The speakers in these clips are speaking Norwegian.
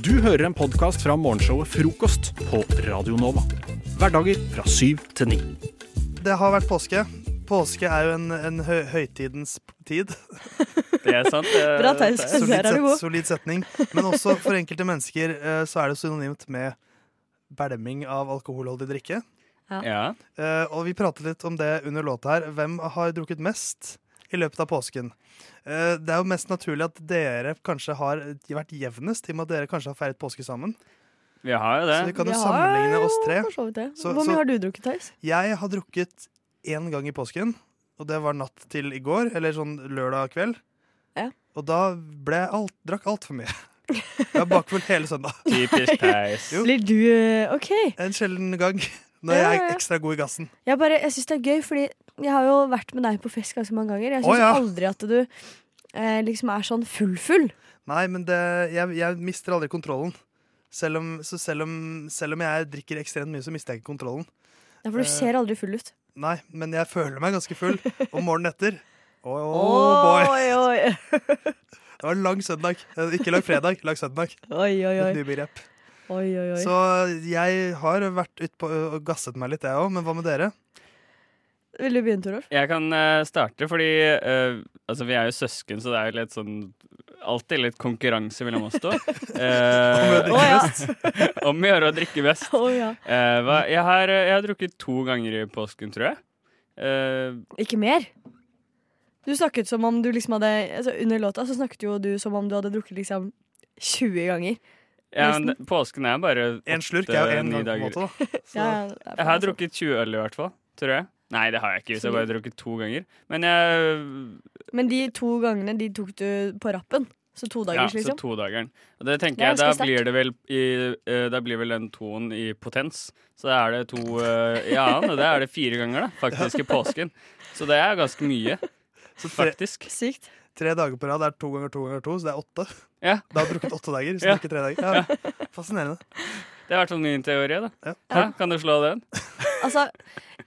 Du hører en podkast fra morgenshowet Frokost på Radio Nova. Hverdager fra syv til ni. Det har vært påske. Påske er jo en, en hø høytidens tid. Det er sant. det- Bra, Solid, Der er du set, god. solid setning. Men også for enkelte mennesker eh, så er det synonymt med bælming av alkoholholdig drikke. Ja. Ja. og vi pratet litt om det under låta her. Hvem har drukket mest i løpet av påsken? Eh, det er jo mest naturlig at dere kanskje har vært jevnest, i og med at dere kanskje har feiret påske sammen. Vi har jo det. Så vi kan jo Vi sammenligne jo oss tre. så vidt det. Så- Hvor så- mye har du drukket, Theis? Jeg har drukket én gang i påsken, og det var natt til i går, eller sånn lørdag kveld. Ja. Og da ble jeg alt, drakk altfor mye. Jeg var bakfull hele søndag. Typisk Theis. Blir du eh, OK. En sjelden gang når jeg er ekstra god i gassen. Jeg, bare, jeg syns det er gøy, fordi jeg har jo vært med deg på fest ganske mange ganger. Jeg syns ja. aldri at du eh, liksom er sånn full-full. Nei, men det, jeg, jeg mister aldri kontrollen. Selv om, så selv om, selv om jeg drikker ekstremt mye, så mister jeg ikke kontrollen. Ja, for du Eh, ser aldri full ut. Nei, men jeg føler meg ganske full. Og morgenen etter Oh, boy. Oi, oi, Det var en lang søndag. Eh, Ikke lang fredag, lang søndag. oi, oi, Et oi. ny begrep. Oi, oi, oi. Så jeg har vært utpå og gasset meg litt, jeg òg. Men hva med dere? Vil du begynne, Torolf? Jeg kan uh, starte, fordi uh, altså, vi er jo søsken, så det er jo litt sånn Alltid litt konkurranse mellom oss to. uh, Om å drikke Å, om å gjøre å drikke best. Oh, ja. Eh, hva, jeg, har, jeg har drukket to ganger i påsken, tror jeg. Eh, Ikke mer? Du snakket som om du liksom hadde altså Under låta så snakket jo du som om du hadde drukket liksom 20 ganger. Ja, men det- påsken er bare En slurk er jo en ni gang, på en dager. måte. da. Så, Ja, ja, det er Jeg har drukket 20 øl i hvert fall, tror jeg. Nei, det har jeg ikke. Hvis jeg bare har drukket to ganger. Men jeg. Men de to gangene de tok du på rappen. Så to dager, Ja, så liksom. todageren. Og det tenker er jeg, da ganske sterkt. blir det vel i, eh, Da blir vel den toen i potens. Så da er det to eh, annen og det er det fire ganger, da, faktisk, i påsken. Så det er ganske mye, så tre, faktisk. Sykt. tre dager på rad er to ganger to ganger to, så det er åtte. Ja. Da har du drukket åtte dager. Så Ja. ikke tre dager. Ja. Fascinerende. Det er i hvert fall min teori, da. Ja. Hæ? Kan du slå den? Altså,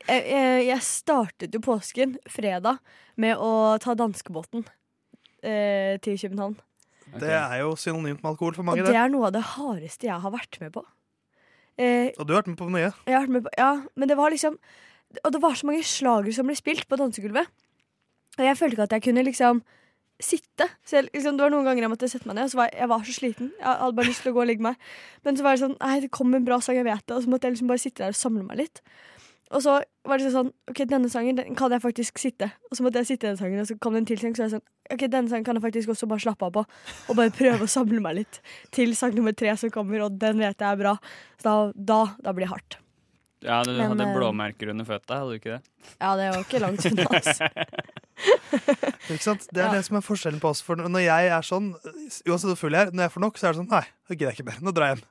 jeg, jeg startet jo påsken fredag med å ta danskebåten eh, til København. Det er jo synonymt med alkohol for mange. Og Det. er noe av det hardeste jeg har vært med på. Eh, Og du har vært med på mye. jeg har vært med på ja, men det var liksom Og det var så mange slagere som ble spilt på dansegulvet. Og jeg følte ikke at jeg kunne liksom sitte. Så liksom, det var noen ganger jeg måtte sette meg ned, og så var jeg, jeg var så sliten. Jeg hadde bare lyst til å gå og legge meg. Men så var det sånn Nei, det kom en bra sang, jeg vet det. Og så måtte jeg liksom bare sitte der og samle meg litt. Og så var det sånn OK, denne sangen den kan jeg faktisk sitte. Og så måtte jeg sitte i den sangen, og så kom det en til sang, så var jeg sånn OK, denne sangen kan jeg faktisk også bare slappe av på. Og bare prøve å samle meg litt til sang nummer tre som kommer, og den vet jeg er bra. Så da, da, da blir det hardt. Ja, du Men, hadde eh, blåmerker under føtta, hadde du ikke det? Ja, det var ikke langt unna. Altså. Ikke sant? Det er Ja. det som er forskjellen på oss. For når jeg er sånn, uansett hvor full jeg er, når jeg får nok, så er det sånn Nei, nå gidder jeg ikke mer. Nå drar jeg hjem.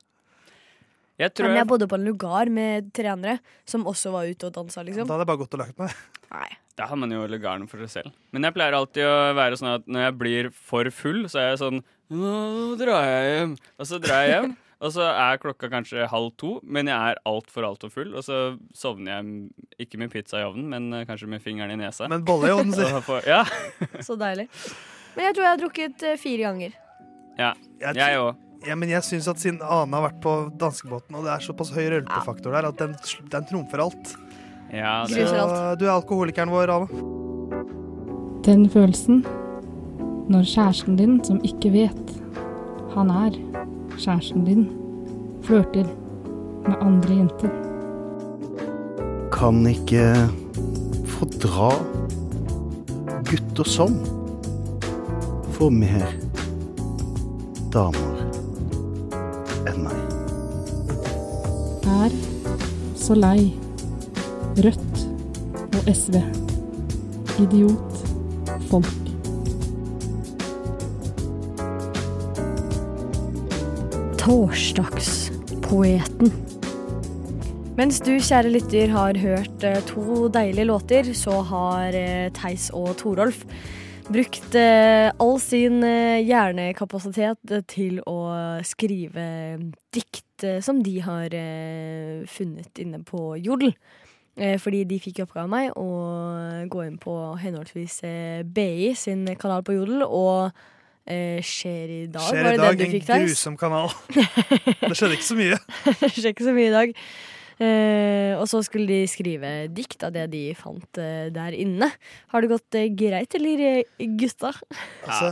Jeg tror Men jeg, bodde på en lugar med trenere som også var ute og dansa, Da liksom. hadde jeg bare gått og lagt meg. Nei. Da har man jo lugaren for seg selv. Men jeg pleier alltid å være sånn at når jeg blir for full, så er jeg sånn Nå drar jeg hjem. Og så drar jeg hjem, og så er klokka kanskje halv to, men jeg er altfor, altfor full. Og så sovner jeg ikke med pizza i ovnen, men eh, kanskje med fingeren i nesa. Men bolle i ovnen, sier ja, Så deilig. Men jeg tror jeg har drukket eh, fire ganger. ja. Jeg, òg. ja, men jeg syns at siden Ane har vært på danskebåten, og det er såpass høy rølpefaktor der, at den, den trumfer alt. Ja, det- Gruser Så alt. du er alkoholikeren vår, Ane. Den følelsen når kjæresten din, som ikke vet han er kjæresten din, flørter med andre jenter. Kan ikke fordra gutter som får mer damer enn meg. Er så lei Rødt og SV. Idiot. Folk. Torsdagspoeten. Mens du, kjære lytter, har hørt eh, to deilige låter, så har eh, Theis og Torolf brukt eh, all sin hjernekapasitet til å skrive dikt som de har funnet inne på Jodel. Fordi de fikk i oppgave av meg å gå inn på henholdsvis BI sin kanal på Jodel og eh, skjer i dag. Skjer Var i det dag den du en fikk, en grusom kanal. Det skjedde ikke så mye. det skjer ikke så mye i dag. Eh, og så skulle de skrive dikt av det de fant eh, der inne. Har det gått eh, greit, eller, eh, gutta? Altså,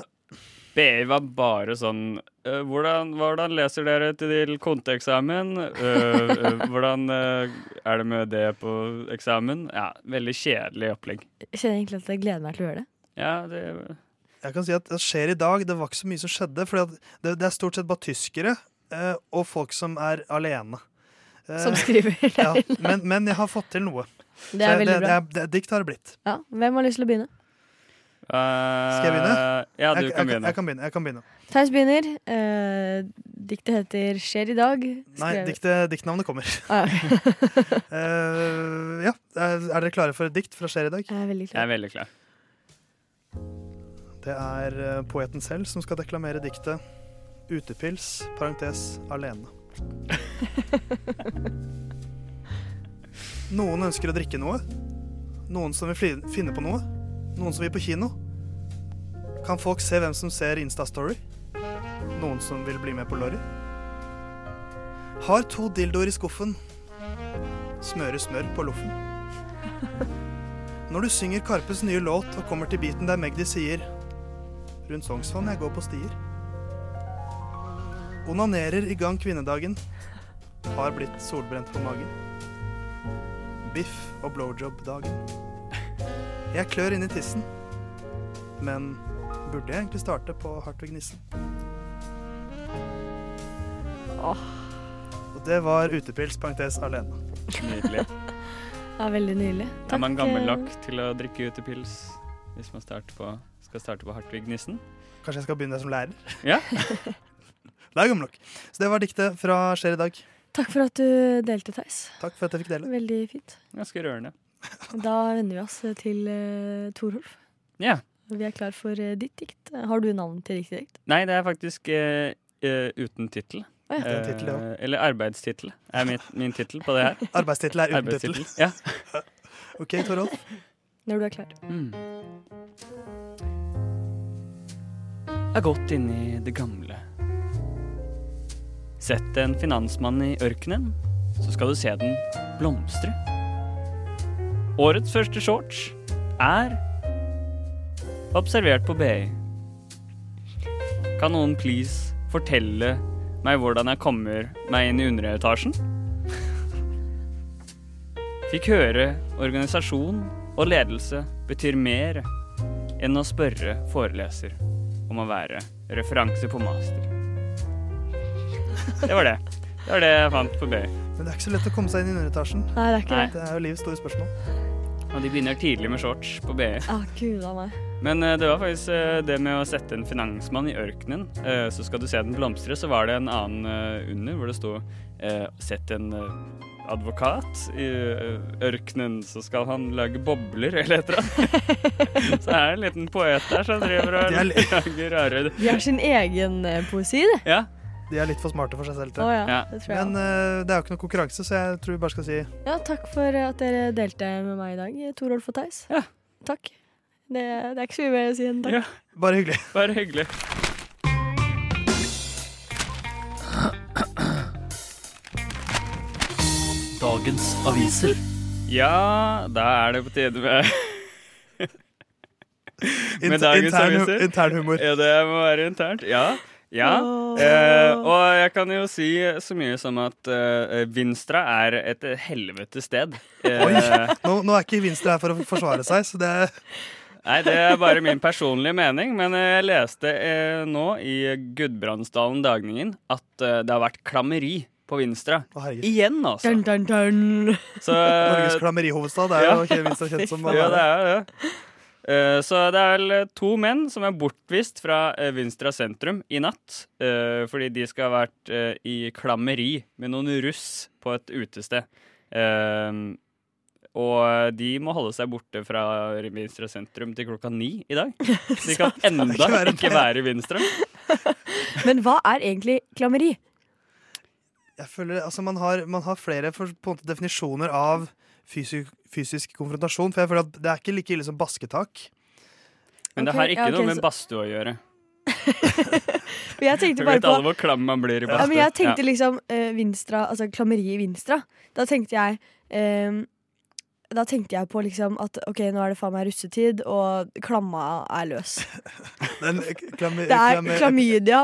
BI var bare sånn eh, hvordan, hvordan leser dere til konteeksamen? Eh, eh, hvordan er det med det på eksamen? Ja, veldig kjedelig opplegg. Jeg kjenner egentlig at jeg gleder meg til å gjøre det. Ja, det jeg kan si at det skjer i dag. Det var ikke så mye som skjedde. For det, det er stort sett bare tyskere eh, og folk som er alene. Eh, Som skriver der ja, men, men jeg har fått til noe. Det er Så veldig det, bra. det, det dikt har det blitt. Ja, hvem har lyst til å begynne? Skal jeg begynne? Ja, du jeg, kan begynne. Jeg kan begynne. Jeg kan begynne. Theis begynner. Eh, diktet heter 'Skjer i dag'. Nei, diktet, diktnavnet kommer. Ah, ja. Eh, ja, er, er dere klare for et dikt fra Skjer i dag? Jeg er veldig Jeg er veldig klar. Det er eh, poeten selv som skal deklamere diktet 'Utepils', parentes, alene. Noen ønsker å drikke noe. Noen som vil finne på noe. Noen som vil på kino. Kan folk se hvem som ser Instastory? Noen som vil bli med på Lorry? Har to dildoer i skuffen. Smører smør på loffen. Når du synger Karpes nye låt og kommer til biten der Magdi sier Rundt Sognsvann jeg går på stier. Onanerer i gang kvinnedagen. Har blitt solbrent på magen. Biff og blowjob-dagen. Jeg klør inn i tissen. Men burde jeg egentlig starte på Hartvig Nissen? Åh. Og det var utepils, parentes, alene. Nydelig. Ja, veldig nydelig. Er man gammel eh, nok til å drikke utepils hvis man starter på, skal starte på Hartvig Nissen? Kanskje jeg skal begynne som lærer? Ja. Det er gammel nok. Så det var diktet fra Skjer i dag. Takk for at du delte, Theis. Takk for at jeg fikk dele. Veldig fint. Ganske rørende. Da vender vi oss til uh, Torolf. Ja. Vi er klar for uh, ditt dikt. Har du navn til riktig dikt? Nei, det er faktisk uh, eh, uten tittel. Å, ja. titel, ja. Eh, eller arbeidstittel er min, min tittel på det her. Arbeidstittel er uten tittel. Ja. OK, Torolf. Når du er klar. Mm. Gått inn i det gamle. Sett en finansmann i ørkenen, så skal du se den blomstre. Årets første shorts er observert på BI. Kan noen please fortelle meg hvordan jeg kommer meg inn i underetasjen? Fikk høre organisasjon og ledelse betyr mer enn å spørre foreleser om å være referanse på master. Det var det. Det var det jeg fant på BI. Men det er ikke så lett å komme seg inn i underetasjen. Nei, det er ikke Nei. det. Det er jo livets store spørsmål. Og de begynner tidlig med shorts på BI. Ah, Gud meg. Men eh, det var faktisk eh, det med å sette en finansmann i ørkenen. eh, så skal du se den blomstre, så var det en annen under hvor det sto eh, Sett en advokat i ørkenen, så skal han lage bobler, eller et eller annet. så er det en liten poet der som driver og er lager rare De har sin egen eh, poesi, det. Ja. De er litt for smarte for seg selv. Til. ja, Ja. det tror jeg. Men uh, det er jo ikke noe konkurranse, så jeg tror vi bare skal si Ja, takk for at dere delte med meg i dag, Torolf og Theis. Ja. Takk. Det, det er ikke så mye mer å si enn takk. Ja. bare hyggelig. Bare hyggelig. Dagens aviser. Ja, da er det på tide med Med dagens intern, aviser. intern humor. Ja, det må være internt. Ja. ja. Eh, og jeg kan jo si så mye som at eh, Vinstra er et helvete sted. Eh, Oi. Nå, nå er ikke Vinstra her for å forsvare seg, så det Nei, det er bare min personlige mening, men eh, jeg leste eh, nå i Gudbrandsdalen Dagningen at eh, det har vært klammeri på Vinstra. Å, herregud. Igjen, altså. Dun, dun, dun. Så, Norges klammerihovedstad. Det er ja. jo ikke Vinstra kjent som. Ja, det er det. Eh, så det er vel to menn som er bortvist fra eh, Vinstra sentrum i natt. eh, fordi de skal ha vært eh, i klammeri med noen russ på et utested. Eh, og de må holde seg borte fra Vinstra sentrum til klokka ni i dag. Så de kan enda ikke være i Vinstra. Men hva er egentlig klammeri? Jeg føler, altså man har, man har flere for, på en måte, definisjoner av fysisk, fysisk konfrontasjon. For jeg føler at det er ikke like ille som basketak. Men det har ikke ja, okay, noe med så- badstue å gjøre. Jeg tenkte bare vet på alle hvor klam man blir i Ja, badstue. men jeg tenkte liksom uh, Vinstra, altså klammeri i Vinstra. Da tenkte jeg eh, Da tenkte jeg på liksom at ok, nå er det faen meg russetid, og klamma er løs. Den klami, Det er klami, klamydia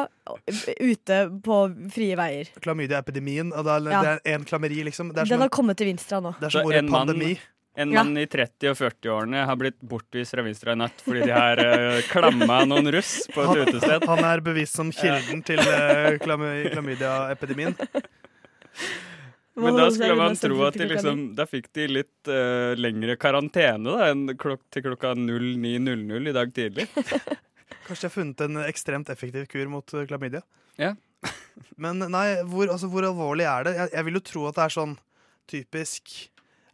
ute på frie veier. klamydia-epidemien. Og det er, Ja. det er en klammeri, liksom. Det er Den som, har kommet til Vinstra nå. det er som ordet en mann- pandemi. En Ja. mann i 30- og 40-årene har blitt bortvist fra Vinstra i natt fordi de har uh, klamma noen russ på et Han, utested. han er bevisst som kilden til uh, klamydia-epidemien. Men da skulle man tro at de liksom Da fikk de litt uh, lengre karantene da enn klok til klokka 09.00 i dag tidlig. Kanskje de har funnet en ekstremt effektiv kur mot uh, klamydia. Ja. Men nei, hvor, altså, hvor alvorlig er det? Jeg, jeg vil jo tro at det er sånn typisk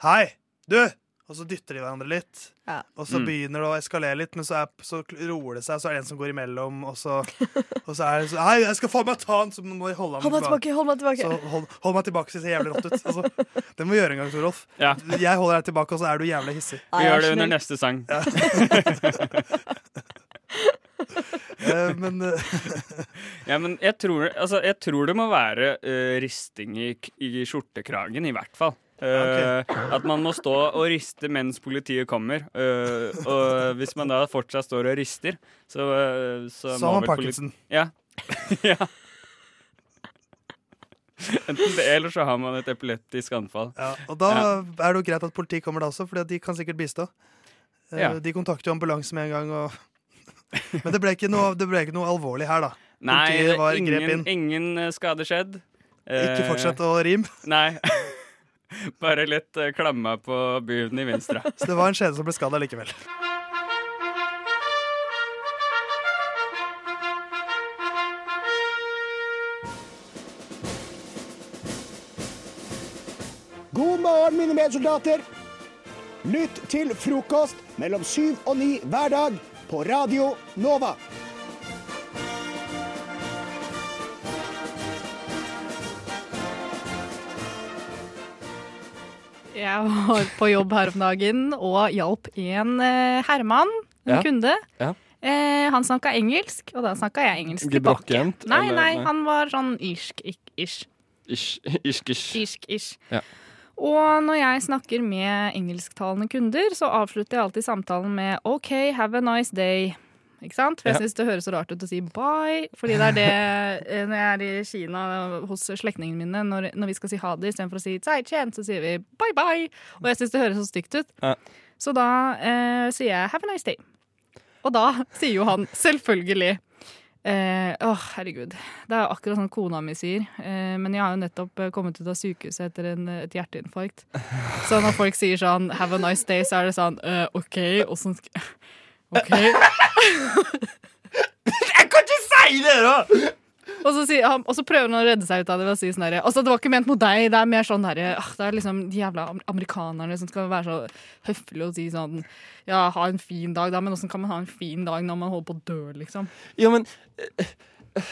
Hei, du! Og så dytter de hverandre litt. Ja. Og så Mm. begynner det å eskalere litt, men så, er, så roer det seg, så er det en som går imellom, og så, og så er det så Hei, jeg skal faen meg ta han! Så må jeg holde ham Hold meg tilbake, hold meg tilbake. Så hold, hold meg tilbake, så ser jeg jævlig rått ut. Altså, det må vi gjøre en gang, Torolf. Ja. Jeg holder deg tilbake, og så er du jævlig hissig. Vi er gjør det under neste sang. uh, men eh, Ja, men jeg tror, altså, jeg tror det må være uh, risting i, i skjortekragen, i hvert fall. Eh, At man må stå og riste mens politiet kommer. Uh, og hvis man da fortsatt står og rister, så, uh, så, har man pakkelsen Parkinson. Ja. ja. Enten det, eller så har man et epileptisk anfall. Ja, og da Ja. er det jo greit at politiet kommer da også, for de kan sikkert bistå. De kontakter jo ambulanse med en gang. Og Men det ble, ikke noe, det ble ikke noe alvorlig her, da. Nei, var ingen, ingen skade skjedd. Ikke fortsett å rime. Nei. Bare litt uh, klamma på byen i venstre. Så det var en skjede som ble skada likevel. God morgen, mine medsoldater. Lytt til frokost mellom syv og ni hver dag på Radio Nova. Jeg var på jobb her om dagen og hjalp en eh, herremann, en Ja. kunde. Ja. Eh, han snakka engelsk, og da snakka jeg engelsk tilbake. Gebrokkent? Nei, eller- nei, han var sånn irsk, ik- ish. Ish, ish, ish. Irsk, ish. Ja. Og når jeg snakker med engelsktalende kunder, så avslutter jeg alltid samtalen med OK, have a nice day. Ikke sant? For jeg syns det høres så rart ut å si bye. Fordi det er det eh, når jeg er i Kina hos slektningene mine, når, når vi skal si ha det istedenfor å si zaichen, så sier vi bye bye. Og jeg syns det høres så stygt ut. Ja. Så da eh, sier jeg have a nice day. Og da sier jo han selvfølgelig eh, Åh, herregud. Det er akkurat sånn kona mi sier. Eh, men jeg har jo nettopp eh, kommet ut av sykehuset etter en, et hjerteinfarkt. Så når folk sier sånn 'have a nice day', så er det sånn eh, OK, åssen skal OK. Jeg kan ikke si det, da! Og så, sier han, og så prøver han å redde seg ut av det ved å si sånn herre Altså, det var ikke ment mot deg, det er mer sånn herre ah, Det er liksom de jævla amerikanerne som skal være så høflige og si sånn Ja, ha en fin dag, da, men åssen kan man ha en fin dag når man holder på å dø, liksom? Ja, men eh,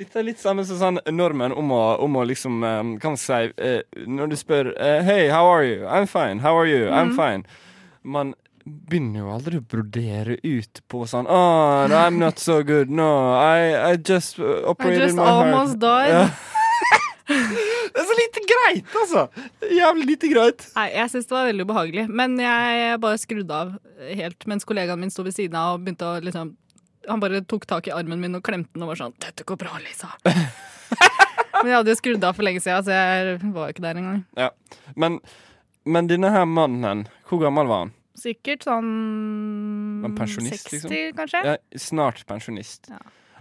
Dette er litt samme som sånn normen om å, om å liksom eh, Hva man si Når du spør Hey, how are you? I'm fine. How are you? I'm Mhm. fine. Man begynner jo aldri å brodere ut på sånn Oh, I'm not so good. No, I, I just operated I just my heart. almost died. Ja. det er så lite greit, altså! Jævlig lite greit. Nei, jeg syns det var veldig ubehagelig. Men jeg bare skrudde av helt mens kollegaen min sto ved siden av og begynte å liksom Han bare tok tak i armen min og klemte den og var sånn 'Dette går bra, Lisa'. Men jeg hadde jo skrudd av for lenge siden, så jeg var jo ikke der engang. Ja. Men, men denne her mannen, hvor gammel var han? Sikkert sånn 60, liksom? kanskje? Ja, snart pensjonist. Ja.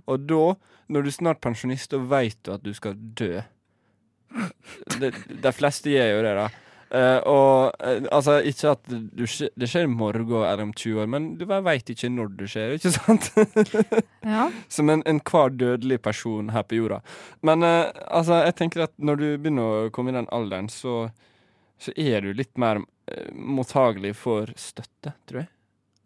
Og da, når du er snart pensjonist, da veit du at du skal dø. De, de fleste gjør jo det, da. Uh, og uh, altså, ikke at du, det skjer i morgen eller om 20 år, men du veit ikke når det skjer, ikke sant? Ja. Som en enhver dødelig person her på jorda. Men uh, altså, jeg tenker at når du begynner å komme i den alderen, så, så er du litt mer eh, mottagelig for støtte, tror jeg.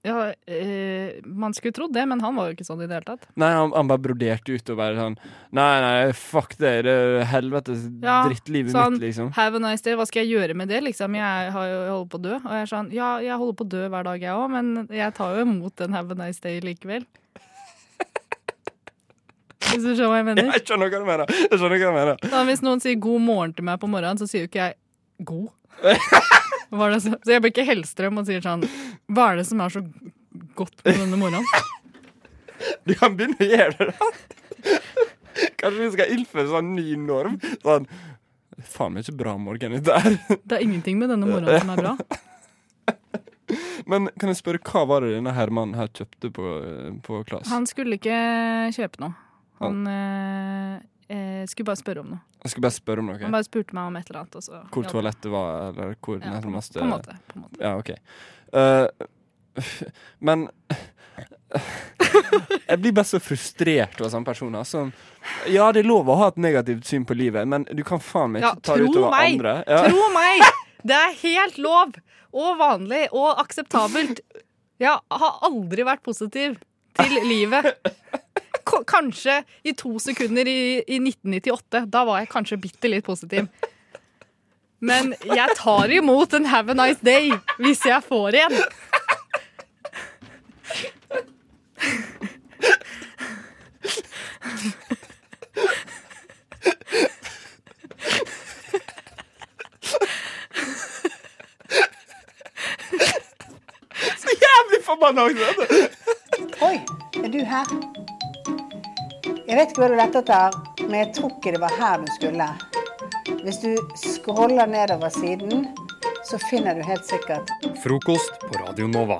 Ja, eh, man skulle trodd det, men han var jo ikke sånn i det hele tatt. Nei, han, han bare broderte ut og bare sånn Nei, nei, fuck det. Det er helvetes Ja, drittlivet sånn, mitt, liksom. Have a nice day, hva skal jeg gjøre med det, liksom? Jeg har jo jeg holder på å dø. Og jeg er sånn, ja, jeg holder på å dø hver dag, jeg òg, men jeg tar jo imot den have a nice day likevel. Hvis du skjønner hva jeg mener. Jeg skjønner hva du mener. Jeg skjønner hva du mener. Da, hvis noen sier god morgen til meg på morgenen, så sier jo ikke jeg god. Så? så jeg blir ikke Hellstrøm og sier sånn Hva er det som er så godt på denne morgenen? Du kan begynne å gjøre det. Kanskje vi skal innføre sånn ny norm? Sånn Faen meg ikke bra dette er. Det er ingenting med denne morgenen som er bra. Men kan jeg spørre, hva var det denne Herman her kjøpte på, på Klas? Han skulle ikke kjøpe noe. Han eh, eh, skulle bare spørre om noe. Jeg skulle bare spørre om noe. Han bare spurte meg om et eller annet. Og så Hvor toalettet var, eller hvor Ja, på, en måte. På en måte. Ja, OK. Uh, men Jeg blir bare så frustrert av sånne personer som Ja, det er lov å ha et negativt syn på livet, men du kan faen meg Ja, ikke ta det utover meg. andre. Ja. Tro meg! Det er helt lov og vanlig og akseptabelt. Jeg har aldri vært positiv til livet. Kanskje i to sekunder i, i 1998. Da var jeg kanskje bitte litt positiv. Men jeg tar imot en have a nice day hvis jeg får en. Så jævlig forbanna også! Oi, er du her? Jeg vet ikke hva du lette etter, men jeg tror ikke det var her du skulle. Hvis du scroller nedover siden, så finner du helt sikkert Frokost på Radio Nova.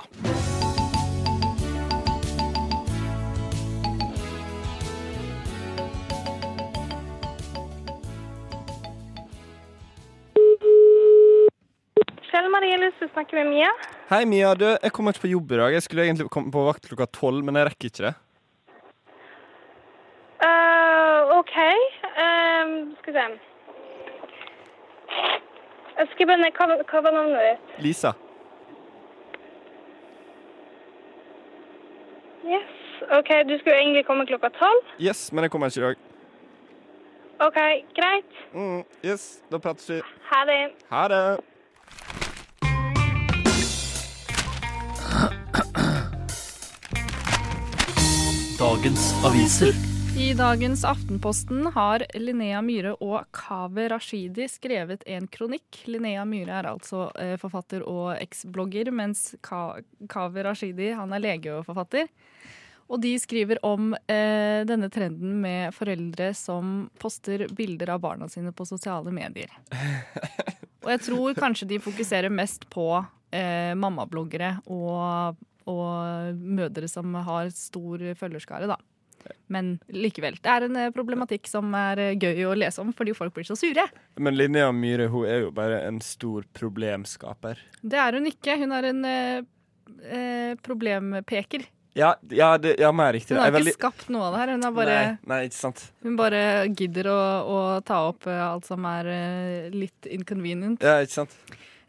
Hei, Mia. Du, jeg kommer ikke på jobb i dag. Jeg skulle egentlig komme på vakt klokka tolv, men jeg rekker ikke det. Eh, OK. Um, skal vi se. Jeg skal. Hva, hva var navnet ditt? Lisa. Yes. OK, du skulle egentlig komme klokka tolv. Yes, men jeg kommer ikke i dag. OK, greit. Mm, yes, da prates vi. Ha det. Ha det. Dagens aviser. I dagens Aftenposten har Linnea Myhre og Kaveh Rashidi skrevet en kronikk. Linnea Myhre er altså eh, forfatter og eksblogger, mens Ka Kaveh Rashidi han er lege og forfatter. Og de skriver om eh, denne trenden med foreldre som poster bilder av barna sine på sosiale medier. Og jeg tror kanskje de fokuserer mest på eh, mammabloggere og, og mødre som har stor følgerskare, da. Men likevel. Det er en eh, problematikk som er eh, gøy å lese om, fordi folk blir så sure. Men Linnea Myhre hun er jo bare en stor problemskaper. Det er hun ikke. Hun er en eh, eh, problempeker. Ja, ja, det, ja mer riktig. Hun har ikke veldig- skapt noe av det her. Hun, bare, Nei, nei, hun bare gidder å, å ta opp alt som er litt inconvenient. Ja, ikke sant.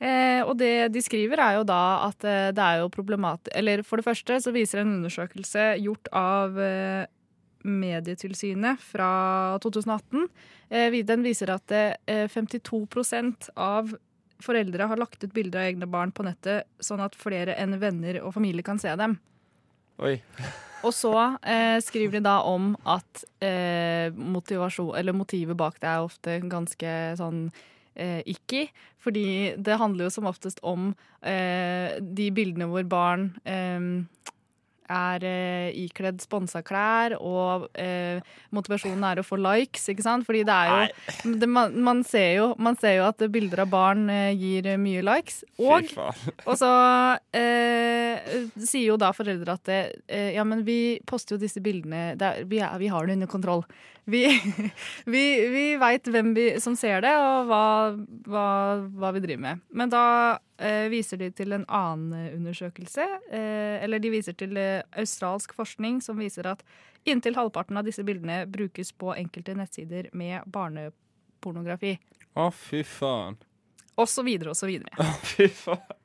Eh, og det de skriver er jo da at det er jo problematisk Eller for det første så viser en undersøkelse gjort av eh, Medietilsynet fra 2018. Eh, den viser at eh, 52% av foreldre har lagt ut bilder av egne barn på nettet, sånn at flere enn venner og familie kan se dem. Oi. Og så eh, skriver de da om at eh, eller motivet bak det er ofte ganske sånn eh, icky. Fordi det handler jo som oftest om eh, de bildene hvor barn eh, er eh, ikledd sponsa klær, og eh, motivasjonen er å få likes, ikke sant? Fordi det er jo det, man, man, ser jo man ser jo at bilder av barn eh, gir mye likes. Og og så eh, sier jo da foreldre at det, eh, ja, men vi poster jo disse bildene det er, vi, er, vi har det under kontroll. Vi, vi, vi veit hvem vi, som ser det, og hva, hva, hva vi driver med. Men da eh, viser de til en annen undersøkelse. Eh, eller de viser til eh, australsk forskning som viser at inntil halvparten av disse bildene brukes på enkelte nettsider med barnepornografi. Å, fy faen. Og så videre og så videre. Å, fy faen.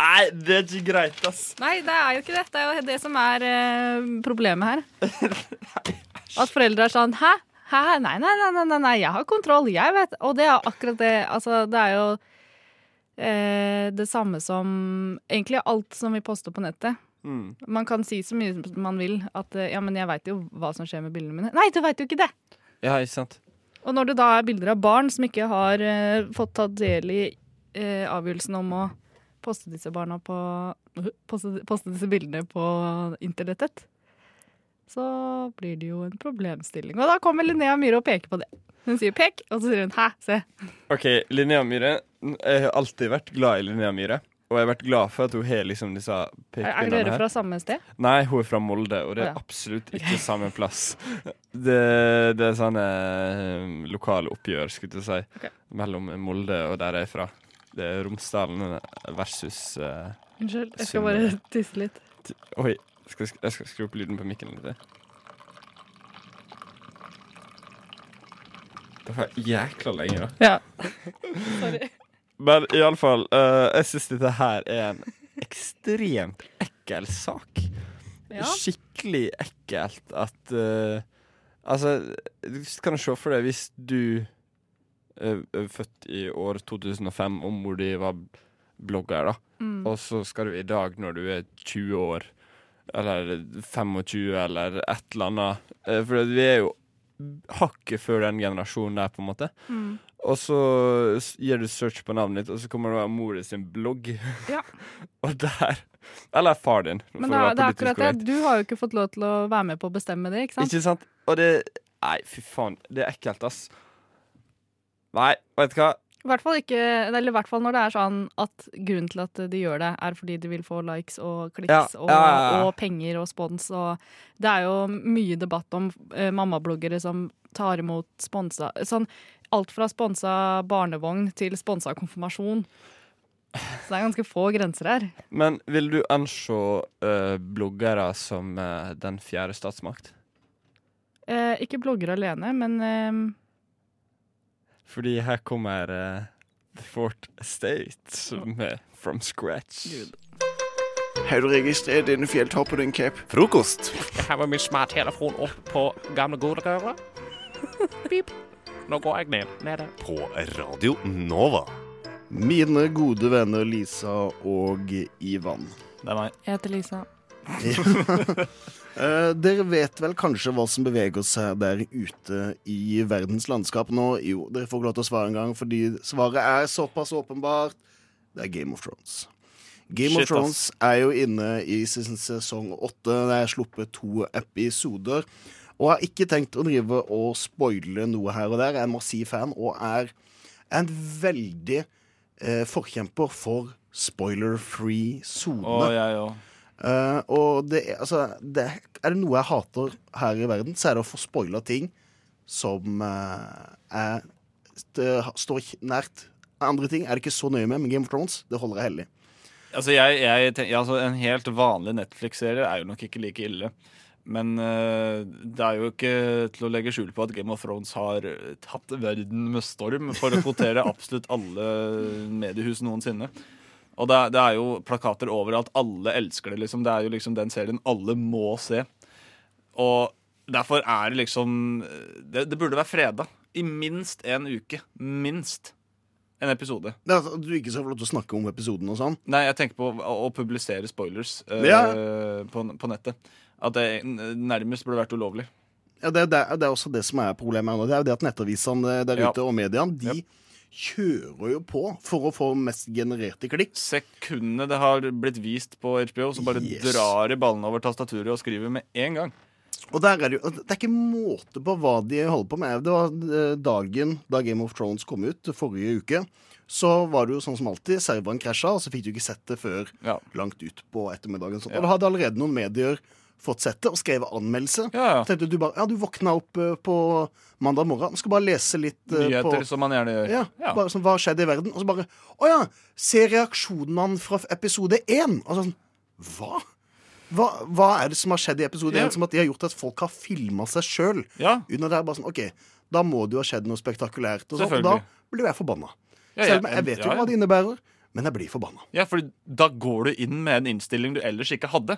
Nei, det er ikke greit, ass. Nei, det er jo ikke det. Det er jo det som er eh, problemet her. At foreldre er sånn Hæ? Hæ? Nei, nei, nei, nei, nei, jeg har kontroll. Jeg vet. Og det er akkurat det. Altså, det er jo eh, det samme som Egentlig alt som vi poster på nettet. Mm. Man kan si så mye man vil at eh, ja, men jeg veit jo hva som skjer med bildene mine. Nei, du veit jo ikke det! Ja, ikke sant? Og når det da er bilder av barn som ikke har eh, fått tatt del i eh, avgjørelsen om å poste disse barna på poste, poste disse bildene på internettet, så blir det jo en problemstilling. Og da kommer Linnea Myhre og peker på det. Hun sier pek, og så sier hun hæ, se. OK, Linnea Myhre. Jeg har alltid vært glad i Linnea Myhre. Og jeg har vært glad for at hun har liksom disse Er, er dere fra samme sted? Nei, hun er fra Molde, og det er absolutt ikke samme plass. Det, det er sånne eh, lokale oppgjør, skulle jeg si, okay. mellom Molde og der jeg er fra. Det er Romsdalen versus uh, Unnskyld, jeg skal bare tisse litt. Oi, skal, jeg skal skru opp lyden på mikken litt. Det var jækla lenge, da. Ja. Sorry. Men iallfall, uh, jeg syns dette her er en ekstremt ekkel sak. Ja. Skikkelig ekkelt at uh, Altså, du kan se for deg hvis du eh, født i år 2005, om hvor de var blogger, da. Mm. Og så skal du i dag, når du er 20 år, eller 25, eller et eller annet eh, For vi er jo hakket før den generasjonen der, på en måte. Mm. Og så gir du search på navnet ditt, og så kommer det mor di sin blogg. Ja. og der Eller far din. Men å det er, det er akkurat det. Du har jo ikke fått lov til å være med på å bestemme det, ikke sant? Ikke sant? Og det Nei, fy faen. Det er ekkelt, ass. Nei, vet du hva? I hvert fall ikke, eller i hvert fall når det er sånn at grunnen til at de gjør det, er fordi de vil få likes og kliks Ja, og, ja, ja, og penger og spons. Og det er jo mye debatt om eh, mammabloggere som tar imot sponsa sånn, Alt fra sponsa barnevogn til sponsa konfirmasjon. Så det er ganske få grenser her. Men vil du anse uh, bloggere som uh, den fjerde statsmakt? Eh, ikke blogger alene, men eh, Fordi her kommer uh, The Fort Estate med From Scratch. Har du registrert denne fjelltoppen din, Cap? Frokost. Jeg har med min smarttelefon opp på gamle godrøret. Pip. Nå går jeg ned. Nede. På Radio Nova. Mine gode venner Lisa og Ivan. Det er meg. jeg heter Lisa. Eh, dere vet vel kanskje hva som beveger seg der ute i verdens landskap nå? Jo, dere får ikke lov til å svare en gang, fordi svaret er såpass åpenbart. Det er Game of Thrones. Game Shit, of Thrones er jo inne i sin sesong åtte. Det er sluppet to episoder. Og jeg har ikke tenkt å drive og spoile noe her og der. Jeg er en massiv fan og er en veldig eh, forkjemper for spoiler-free sone. Oh, jeg òg. Eh, og det, altså, det, er det noe jeg hater her i verden, så er det å få spoila ting som uh, er, står nært andre ting. Er det ikke så nøye med, men Game of Thrones det holder jeg hellig. Altså, jeg, jeg, tenk- ja, altså, en helt vanlig Netflix-serie er jo nok ikke like ille. Men uh, det er jo ikke til å legge skjul på at Game of Thrones har tatt verden med storm for å kvotere absolutt alle mediehus noensinne. Og det, det er jo plakater overalt. Alle elsker det, liksom. Det er jo liksom den serien alle må se. Og derfor er det liksom Det, det burde være freda i minst en uke. Minst en episode. Det er altså, at du ikke skal få lov til å snakke om episoden og sånn. Nei, jeg tenker på å, å publisere spoilers uh, Ja. på, på nettet. At det nærmest burde vært ulovlig. Ja, det, det, det er også det som er problemet nå. Det er jo det at nettavisene der Ja. ute og mediene, de kjører jo på for å få mest genererte klikk. Sekundene det har blitt vist på HBO, så bare Yes. drar de ballene over tastaturet og skriver med en gang. Og der er det, jo, det er ikke måte på hva de holder på med. Det var eh, dagen da Game of Thrones kom ut, forrige uke. Så var det jo sånn som alltid, serveren krasja, og så fikk du ikke sett det før Ja. langt ut på ettermiddagen. Sånn. Og da hadde allerede noen medier fått sett det og skrev anmeldelse. Ja, ja. Tenkte du bare, ja, du våkna opp eh, på mandag morgen, skal bare lese litt eh, Nyheter, på som man gjerne gjør. ja, Ja. bare sånn, Hva skjedde i verden? Og så bare Å ja! Se reaksjonene fra episode én! Og sånn Hva? Hva, hva er det som har skjedd i episode Ja. som at de har gjort at folk har filma seg sjøl? Ja. Under det bare sånn OK, da må det jo ha skjedd noe spektakulært. Og, så, og da blir jeg forbanna. Ja, Selv om jeg vet jo hva det innebærer. Men jeg blir forbanna. Ja, for da går du inn med en innstilling du ellers ikke hadde.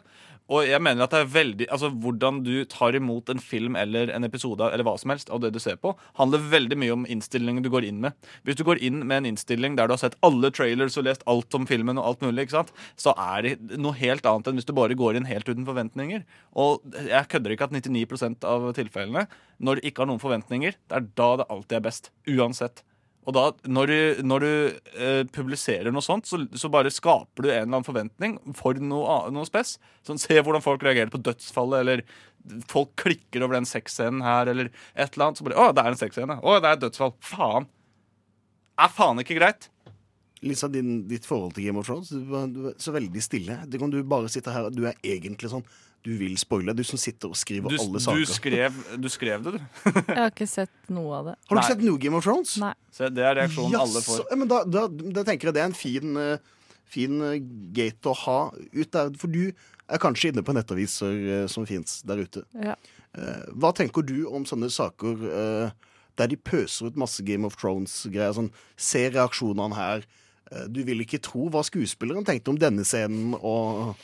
Og jeg mener at det er veldig Altså, hvordan du tar imot en film eller en episode eller hva som helst av det du ser på, handler veldig mye om innstillingen du går inn med. Hvis du går inn med en innstilling der du har sett alle trailers og lest alt om filmen, og alt mulig, ikke sant? så er det noe helt annet enn hvis du bare går inn helt uten forventninger. Og jeg kødder ikke at 99% av tilfellene, når du ikke har noen forventninger, det er da det alltid er best. Uansett. Og da, når du, når du eh, publiserer noe sånt, så, så bare skaper du en eller annen forventning for noe, noe spes. Sånn, Se hvordan folk reagerer på dødsfallet, eller folk klikker over den sexscenen her, eller et eller annet. Så bare Å, det er en sexscene. Å, det er et dødsfall. Faen. Er faen ikke greit. Lisa, din, ditt forhold til Game of Thrones, du, var- du er så veldig stille. Det kan du bare sitte her, du er egentlig sånn Du vil spoile, du som sitter og skriver Du, alle du, saker. skrev, du skrev det, du. Jeg har ikke sett noe av det. Har du Nei. ikke sett noe Game of Thrones? Nei. Se, det er reaksjonen alle får. men da, da, da tenker jeg det er en fin, eh, fin eh, gate å ha ut der. For du er kanskje inne på nettaviser eh, som fins der ute. Ja. Eh, Hva tenker du om sånne saker der de pøser ut masse Game of Thrones-greier? Sånn, se reaksjonene her. Eh, Du vil ikke tro hva skuespilleren tenkte om denne scenen og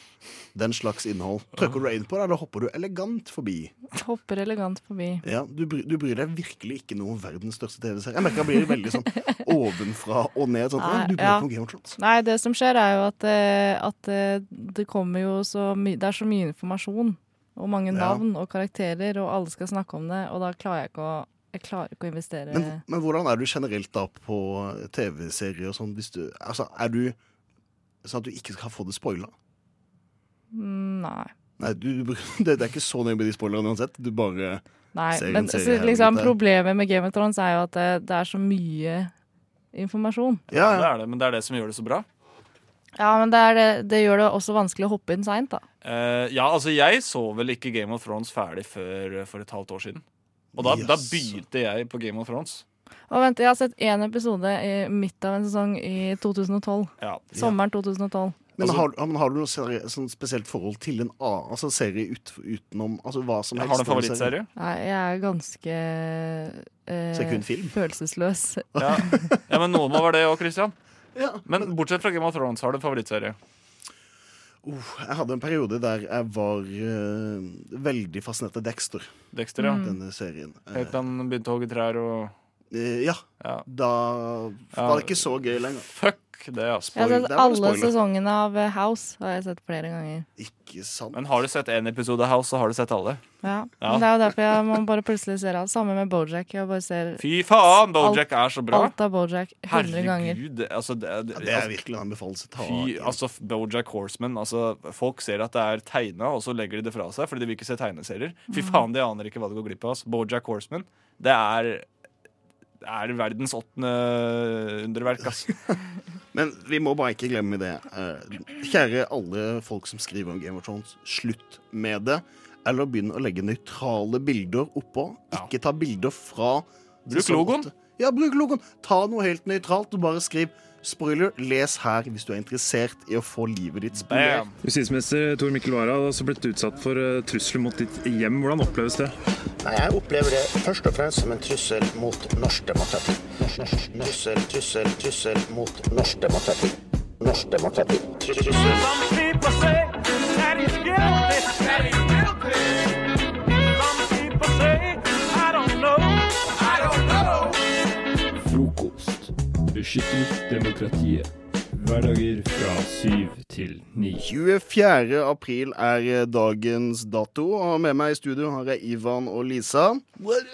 den slags innhold. Trykker du inn på det, eller hopper du elegant forbi? Hopper elegant forbi. Ja, du, du bryr deg virkelig ikke noe om verdens største TV-serie. Jeg merker jeg blir veldig sånn ovenfra og ned. Sånn, Nei, du bryr deg ja. om Game of Thrones. Nei, det som skjer er jo at, eh, at eh, det kommer jo så mye Det er så mye informasjon og mange Ja. navn og karakterer, og alle skal snakke om det, og da klarer jeg ikke å jeg klarer ikke å investere Men, men hvordan er du generelt da på TV-serier og sånn? Hvis du, altså, er du sånn at du ikke skal få det spoila? Mm, Nei. Nei, du, det, det er ikke så nøye med de spoilerne uansett. Du bare Nei, ser men en serie så, her liksom, problemet med Game of Thrones er jo at det, det er så mye informasjon. Ja, det er det, men det er det som gjør det så bra. Ja, men det, er det, det gjør det også vanskelig å hoppe inn seint, da. Uh, ja, altså jeg så vel ikke Game of Thrones ferdig før for et halvt år siden. Og da, da begynte jeg på Game of Thrones. Og vent, jeg har sett én episode i midt av en sesong i 2012. Ja. Sommeren 2012. Men Altså- har, men har du noe serie, sånn spesielt forhold til en annen altså serie ut, utenom altså hva som helst? Har du en favorittserie? Nei, jeg er ganske eh, Så kun film? følelsesløs. Ja. ja, men noen må være det òg, Christian. Ja, Men bortsett fra Game of Thrones, har du en favorittserie? Uh, jeg hadde en periode der jeg var uh, veldig fascinert av Dexter, Dexter, ja. Denne serien. Helt til han begynte å hogge trær og ja, Ja. da var det ikke så gøy lenger. Fuck det, altså. Jeg har sett alle sesongene av eh, House. Har jeg sett flere ganger. Ikke sant? Men har du sett én episode av House, så har du sett alle. Ja. Ja. Men det er jo derfor jeg må bare plutselig ser alt. Samme med Bojack. Jeg bare ser Fy faen, Bojack er så bra! alt av Bojack 100 ganger. Altså, det, det, Ja, det er altså, virkelig en anbefalelse. Ta Fy, altså Bojack Horseman altså, Folk ser at det er tegna, og så legger de det fra seg fordi de vil ikke se tegneserier. Fy faen, de aner ikke hva de går glipp av. Altså. Bojack Horseman, det er det er verdens åttende underverk, altså. Men vi må bare ikke glemme det. Eh, kjære alle folk som skriver om Game of Thrones, slutt med det. Eller begynn å legge nøytrale bilder oppå. Ikke ta bilder fra Bruk logoen. Ja, bruk logoen. Ta noe helt nøytralt og bare skriv Spoiler, les her hvis du er interessert i å få livet ditt spolert. Justisminister Tor Mikkel Wara har også blitt utsatt for eh, trusler mot ditt hjem. Hvordan oppleves det? Nei, jeg opplever det først og fremst som en trussel mot norsk demokrati. Trussel, trussel, trussel mot norsk demokrati. Norsk demokrati. Trussel. Beskytter demokratiet. Hverdager fra syv til ni. 24. april er eh, dagens dato, og med meg i studio har jeg Ivan og Lisa. What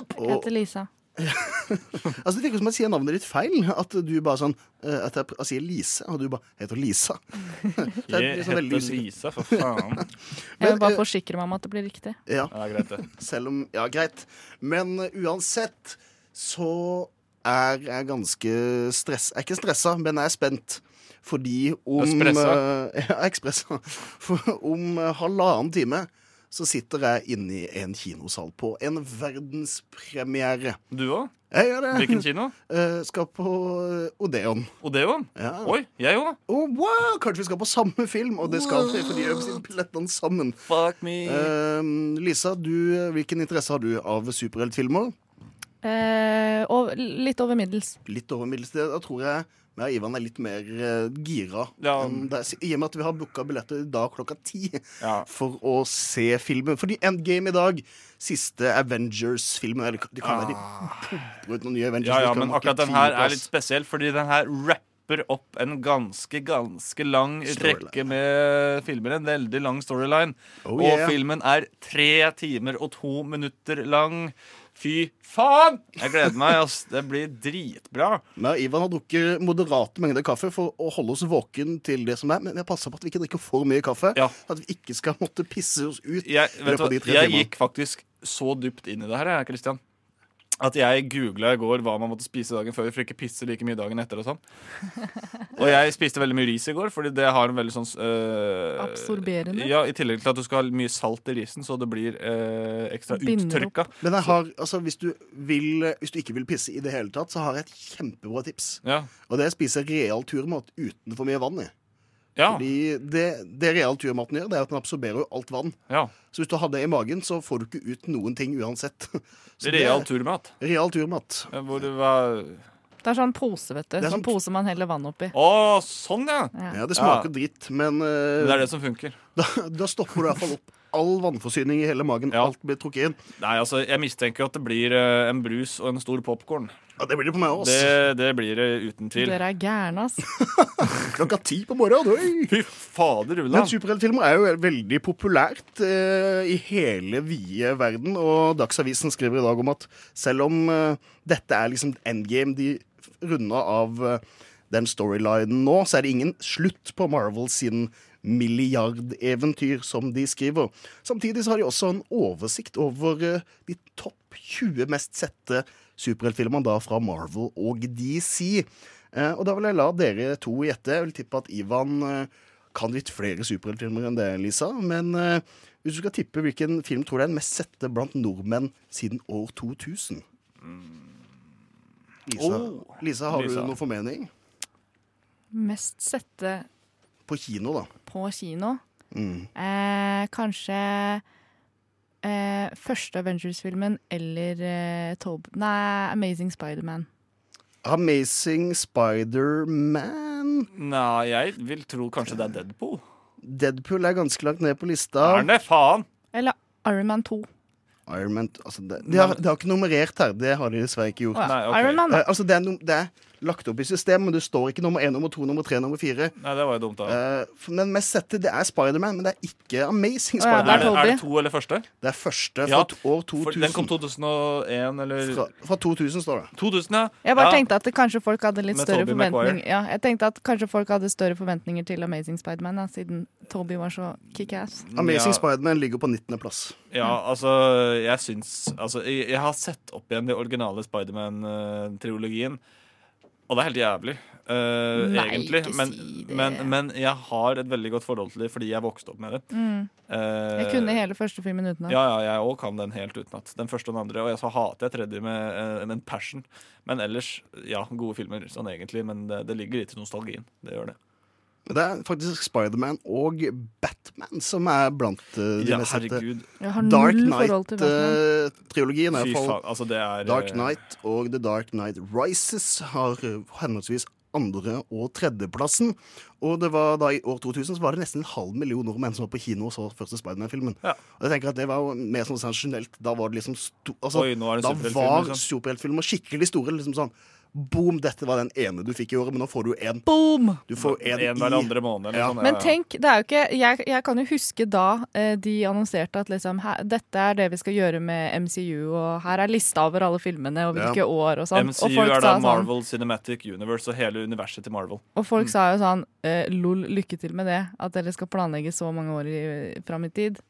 up? Jeg heter Lisa. altså, det virker som jeg sier navnet ditt feil. At du bare sånn eh, At jeg, jeg sier Lise, og du bare heter Lisa. Jeg veldig heter. Lisa, for faen. Jeg vil bare eh, forsikre meg om at det blir riktig. Ja, Ja, greit, det. selv om Ja, greit. Men uh, uansett så er er ganske stress... Jeg er ikke stressa, men jeg er spent. Fordi om Espressa? eh, Ja, ekspressa. For om eh, halvannen time så sitter jeg inne i en kinosal på en verdenspremiere. Du òg? Jeg gjør det. Hvilken kino? Uh, skal på Odeon. Odeon? Ja. Oi, jeg òg. Oh, wow, kanskje vi skal på samme film, og det skal vi, for de øver billettene sammen. Fuck me. Uh, Lisa, du, hvilken interesse har du av superheltfilmer? Eh, og litt over middels. Litt over middels. det- Da tror jeg meg og Ivan er litt mer eh, gira. det. I og med at vi har booka billetter i dag klokka ti for å se filmen. Fordi Endgame i dag, siste Avengers-filmen Eller de kan være de pumper ut noen nye Avengers. Ja, ja, men akkurat den her er litt spesiell, fordi den her rapper opp en ganske, ganske lang Storyline. rekke med filmer. En veldig lang storyline. Oh, og filmen er tre timer og to minutter lang. Fy faen! Jeg gleder meg. ass. Det blir dritbra. Men Ivan har drukket moderate mengder kaffe for å holde oss våken til det som er. Men vi har passa på at vi ikke drikker for mye kaffe. At vi ikke skal måtte pisse oss ut. Jeg, i vet av de hva? tre jeg timene. gikk faktisk så dypt inn i det her, jeg, Christian. At jeg googla i går hva man måtte spise dagen før for ikke pisse like mye dagen etter. Og sånn Og jeg spiste veldig mye ris i går, fordi det har en veldig sånn øh, Absorberende. Ja, I tillegg til at du skal ha mye salt i risen, så det blir øh, ekstra uttørka. Men jeg har, altså, hvis, du vil, hvis du ikke vil pisse i det hele tatt, så har jeg et kjempebra tips. Ja. Og det er å spise real turmat uten for mye vann i. Ja. Fordi det, det real turmaten gjør, det er at den absorberer jo alt vann. Ja. Så hvis du har det i magen, så får du ikke ut noen ting uansett. Så det- Real turmat. Real turmat. Hvor det var Det er sånn pose, vet du. Det er Sånn sånn- pose man heller vann oppi. Å, sånn, ja. Ja, det smaker dritt, men uh, Det er det som funker. Da, da stopper du i hvert fall opp all vannforsyning i hele magen. Alt blir trukket inn. Nei, altså, jeg mistenker at det blir uh, en brus og en stor popkorn. Ja, det blir det på meg også. Det, det blir det uten tvil. Dere er gærne, ass. Klokka ti på morgenen. oi! Fy fader, Men Ulland. superheltfilmer er jo veldig populært eh, i hele vide verden. Og Dagsavisen skriver i dag om at selv om eh, dette er liksom endgame, de runda av eh, den storylinen nå, så er det ingen slutt på Marvel sin milliardeventyr, som de skriver. Samtidig så har de også en oversikt over eh, de topp 20 mest sette superheltfilmene da fra Marvel og DC. Eh, og da vil jeg la dere to gjette. Jeg vil tippe at Ivan eh, kan litt flere superheltfilmer enn det, Lisa. Men eh, hvis du skal tippe hvilken film tror du er den mest sette blant nordmenn siden år 2000? Lisa, Oh, Lisa har Lisa. du noe formening? Mest sette På kino, da. på kino. Mm. Eh, kanskje eh, første Avengers-filmen eller eh, Tob... Nei, Amazing Spiderman. Amazing Spider-Man. Nei, jeg vil tro kanskje det er Deadpool. Deadpool er ganske langt ned på lista. Er det faen? Eller Iron Man 2. Iron Man altså det, de, har, de har ikke nummerert her. Det har de dessverre ikke gjort. Nei, okay. Iron Man, da. Eh, altså det, er num- det er lagt opp i systemet, men det står ikke nummer én, nummer to, nummer tre, nummer fire. Nei, det var jo dumt, da. Eh, men mest sette, det er Spiderman, men det er ikke Amazing oh, ja, Spiderman. er, det, er det to eller første? Det er første Ja, fra år 2000. For den kom 2001, eller Fra, fra 2000 står det. 2000, ja. Jeg bare ja. tenkte at kanskje folk hadde litt Med større forventninger Ja, jeg tenkte at kanskje folk hadde større forventninger til Amazing Spiderman, siden Toby var så kickass. Amazing Ja. Spiderman ligger på 19.-plass. Ja, altså, jeg syns Altså, jeg, jeg har sett opp igjen de originale Spiderman-trilogien, og det er helt jævlig. Uh, Nei, egentlig. ikke Men, si det. men, men jeg har et veldig godt forhold til det fordi jeg vokste opp med det. Mm. Uh, Jeg kunne hele første filmen utenat. Ja, ja, jeg òg kan den helt utenat. Den første og den andre. Og jeg så hater jeg tredje med, eh, med en passion. Men ellers, ja, gode filmer sånn egentlig. Men det, det ligger litt i nostalgien. Det gjør det. Men det er faktisk Spiderman og Batman som er blant eh, de Ja, mest sette. Dark. Knight-trilogien Uh, fall faen, altså det er Dark eh, Knight og The Dark Knight Rises har eh, henholdsvis andre- og tredjeplassen. Og det var da i år 2000 så var det nesten en halv million nordmenn som var på kino og så første Spiderman-filmen. Ja. Og jeg tenker at det var jo mer sånn sensasjonelt. Da var det liksom sto, altså, Oi, nå er det Da superheltfilm, var liksom. superheltfilmer skikkelig store. liksom sånn Boom, dette var den ene du fikk i året, men nå får du en. Boom! Du får en, En hver andre måned. Eller Ja. sånn, Men ja, ja. tenk, det er jo ikke Jeg, jeg kan jo huske da eh, de annonserte at liksom her, dette er det vi skal gjøre med MCU, og her er lista over alle filmene og hvilke Ja. år og sånn. MCU og folk er da sa sånn Marvel Cinematic Universe og hele universet til Marvel. Og folk Mm. sa jo sånn eh, lol, lykke til med det. At dere skal planlegge så mange år i, fram i tid.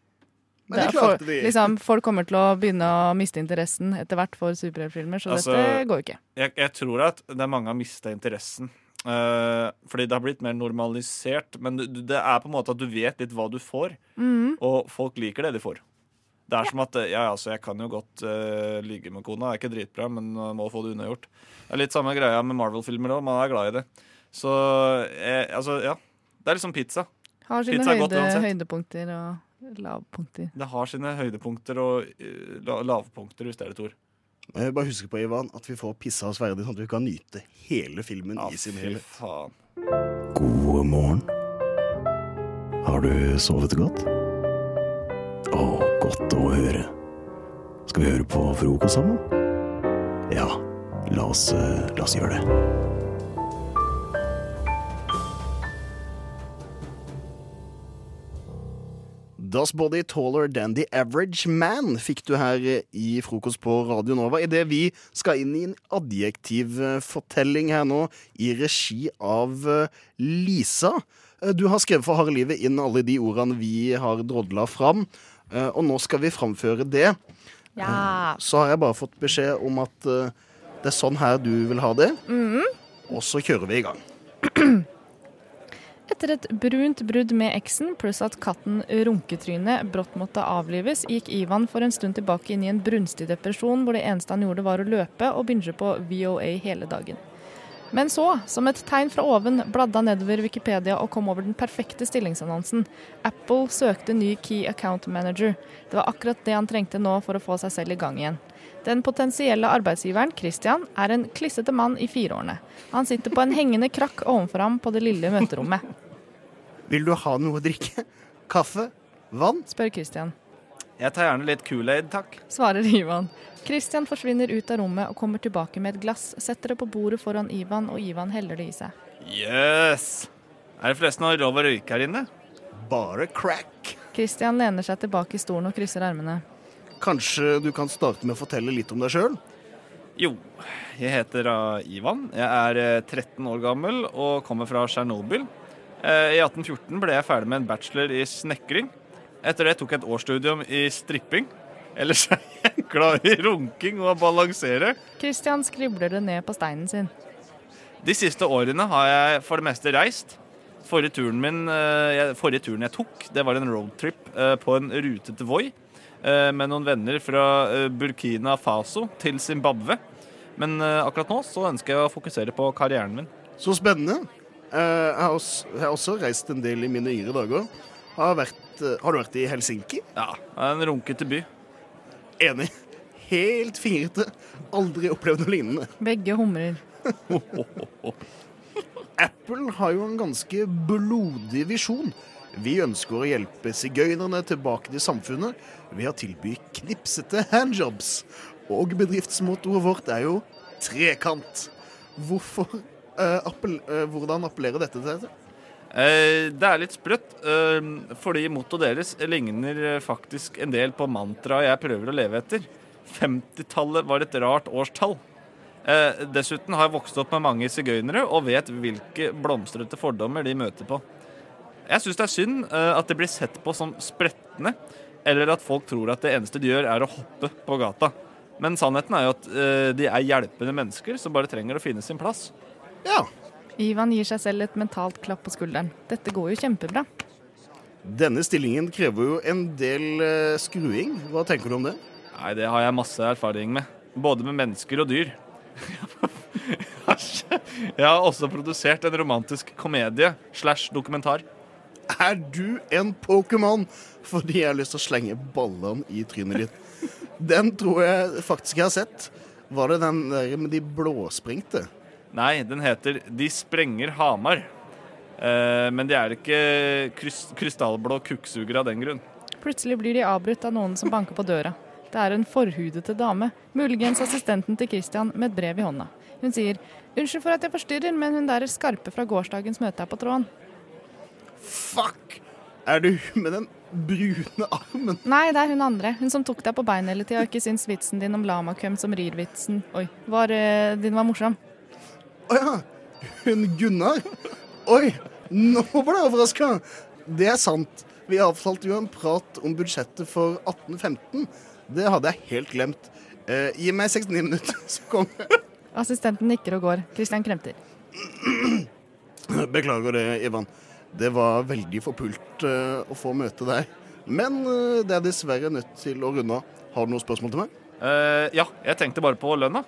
Men det for, klarte de. liksom, folk kommer til å begynne å miste interessen etter hvert for superheltfilmer, så Altså, dette går ikke. Jeg, jeg tror at det er mange har mista interessen. Uh, fordi det har blitt mer normalisert. Men du- det er på en måte at du vet litt hva du får, mm. og folk liker det de får. Det er som at eh, ja, altså, jeg kan jo godt uh, ligge med kona. Det er ikke dritbra, men uh, må få det unnagjort. Det er litt samme greia med Marvel-filmer òg. Man er glad i det. Så jeg, altså, ja. Det er liksom pizza. Har sine Pizza godt høyde, høydepunkter og lavpunkter. Det har sine høydepunkter og eh, la- lavpunkter, hvis det er et ord. Jeg bare husk på, Ivan, at vi får pissa oss verdig, sånn at vi kan nyte hele filmen i sin helhet. faen. God morgen. Har du sovet godt? Å, godt å høre. Skal vi høre på frokost sammen? Ja, la oss, eh, la oss gjøre det. Das Body Taller Than The Average Man fikk du her eh, i Frokost på Radio Nova. Idet vi skal inn i en adjektivfortelling her nå, i regi av eh, Lisa. Eh, Du har skrevet for harde livet inn alle de ordene vi har drodla fram, og nå skal vi framføre det. Ja. Så har jeg bare fått beskjed om at det er sånn her du vil ha det, Mhm. og så kjører vi i gang. Etter et brunt brudd med eksen, pluss at katten Runketryne brått måtte avlives, gikk Ivan for en stund tilbake inn i en brunstig depresjon hvor det eneste han gjorde var å løpe og binge på VOA hele dagen. Men så, som et tegn fra oven, bladde han nedover Wikipedia og kom over den perfekte stillingsannonsen. Apple søkte ny Key Account Manager. Det var akkurat det han trengte nå for å få seg selv i gang igjen. Den potensielle arbeidsgiveren, Christian, er en klissete mann i fireårene. Han sitter på en hengende krakk ovenfor ham på det lille møterommet. Vil du ha noe å drikke? Kaffe? Vann? Spør Christian. Jeg tar gjerne litt Kool-Aid, takk. Svarer Ivan. Christian forsvinner ut av rommet og kommer tilbake med et glass, setter det på bordet foran Ivan, og Ivan heller det i seg. Yes. Er det forresten noe lov å røyke her inne? Bare crack. Christian lener seg tilbake i stolen og krysser ermene. Kanskje du kan starte med å fortelle litt om deg sjøl? Jo, jeg heter Ivan. Jeg er eh, 13 år gammel og kommer fra Tsjernobyl. Eh, I 1814 ble jeg ferdig med en bachelor i snekring. Etter det tok jeg et årsstudium i stripping. Ellers er jeg glad i runking og å balansere. Christian skribler det ned på steinen sin. De siste årene har jeg for det meste reist. Forrige turen, min, eh, jeg, forrige turen jeg tok, det var en roadtrip eh, på en rute til Voi eh, med noen venner fra eh, Burkina Faso til Zimbabwe. Men eh, akkurat nå så ønsker jeg å fokusere på karrieren min. Så spennende. Eh, Jeg har, også, jeg har også reist en del i mine yngre dager. Har, vært, eh, har du vært i Helsinki? Ja, en runkete by. Enig. Helt fingrete. Aldri opplevd noe lignende. Begge humrer. Apple har jo en ganske blodig visjon. Vi ønsker å hjelpe sigøynerne tilbake til samfunnet ved å tilby knipsete handjobs. Og bedriftsmottoet vårt er jo trekant. Hvorfor eh, appell, eh, Hvordan appellerer dette til deg? Eh, det er litt sprøtt, eh, fordi mottoet deres ligner eh, faktisk en del på mantraet jeg prøver å leve etter. 50-tallet var et rart årstall. Eh, dessuten har jeg vokst opp med mange sigøynere og vet hvilke blomstrete fordommer de møter på. Jeg syns det er synd eh, at det blir sett på som spretne, eller at folk tror at det eneste de gjør, er å hoppe på gata. Men sannheten er jo at eh, de er hjelpende mennesker som bare trenger å finne sin plass. Ja. Ivan gir seg selv et mentalt klapp på skulderen. Dette går jo kjempebra. Denne stillingen krever jo en del eh, skruing. Hva tenker du om det? Nei, det har jeg masse erfaring med. Både med mennesker og dyr. Jeg har også produsert en romantisk komedie slash dokumentar. Er du en Pokémon? Fordi jeg har lyst til å slenge ballene i trynet ditt. Den tror jeg faktisk jeg har sett. Var det den der med de blåsprengte? Nei, den heter De sprenger Hamar. Eh, men de er ikke krystallblå kukksugere av den grunn. Plutselig blir de avbrutt av noen som banker på døra. Det er en forhudete dame, muligens assistenten til Christian, med et brev i hånda. Hun sier 'Unnskyld for at jeg forstyrrer, men hun der er skarpe fra gårsdagens møte er på tråden'. Fuck! Er det hun med den brune armen? Nei, det er hun andre. Hun som tok deg på beinet hele tida og ikke syns vitsen din om lamakøm som rir-vitsen Oi, var, uh, din var morsom. Å ja. Hun Gunnar? Oi, nå ble jeg overraska. Det er sant. Vi avtalte jo en prat om budsjettet for 1815. Det hadde jeg helt glemt. Eh, gi meg 69 minutter, så kommer jeg. Assistenten nikker og går. Christian kremter. Beklager det, Ivan. Det var veldig forpult eh, å få møte deg. Men eh, det er dessverre nødt til å runde av. Har du noen spørsmål til meg? Uh, ja, jeg tenkte bare på lønna.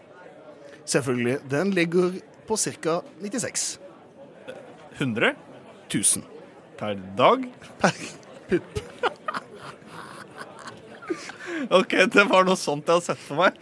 Selvfølgelig. Den ligger på ca. 96 100 1000. per dag. Per pupp. OK, det var noe sånt jeg har sett for meg.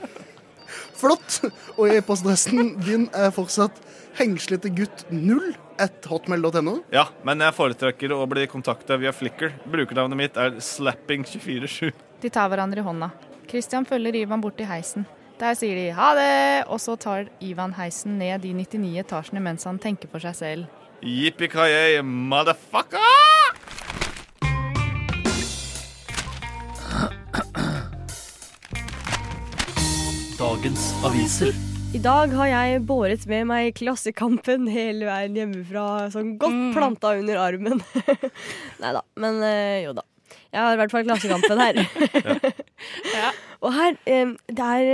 Flott! Og e-postadressen din er fortsatt hengslete gutt 0 at hotmail.no. Ja, men jeg foretrekker å bli kontakta via Flickr. Brukernavnet mitt er slapping247. De tar hverandre i hånda. Christian følger Ivan bort til heisen. Der sier de ha det, og så tar Ivan heisen ned de 99 etasjene mens han tenker for seg selv. Yippie-ki-yay, motherfucker! Dagens aviser. I dag har jeg båret med meg Klassekampen hele veien hjemmefra, sånn godt planta under armen. Nei da, men eh, jo da. Jeg har i hvert fall Klassekampen her. Og her eh, det, er,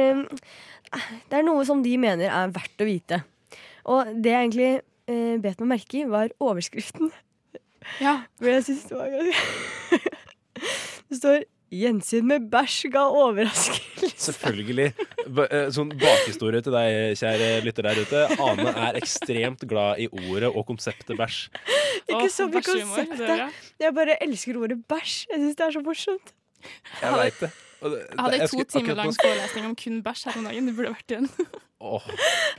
eh, det er noe som de mener er verdt å vite. Og det jeg egentlig bet meg merke i, var overskriften. Ja. Men jeg syns det var ganske Det står 'Gjensyn med bæsj ga overraskelse'. Selvfølgelig. Eh, Sånn bakhistorie til deg, kjære lytter der ute. Ane er ekstremt glad i ordet og konseptet bæsj. Ikke så mye konseptet. Jeg bare elsker ordet bæsj. Jeg syns det er så morsomt. Jeg veit det. Jeg hadde en to timer lang forelesning om kun bæsj her om dagen. Det burde vært igjen. Oh.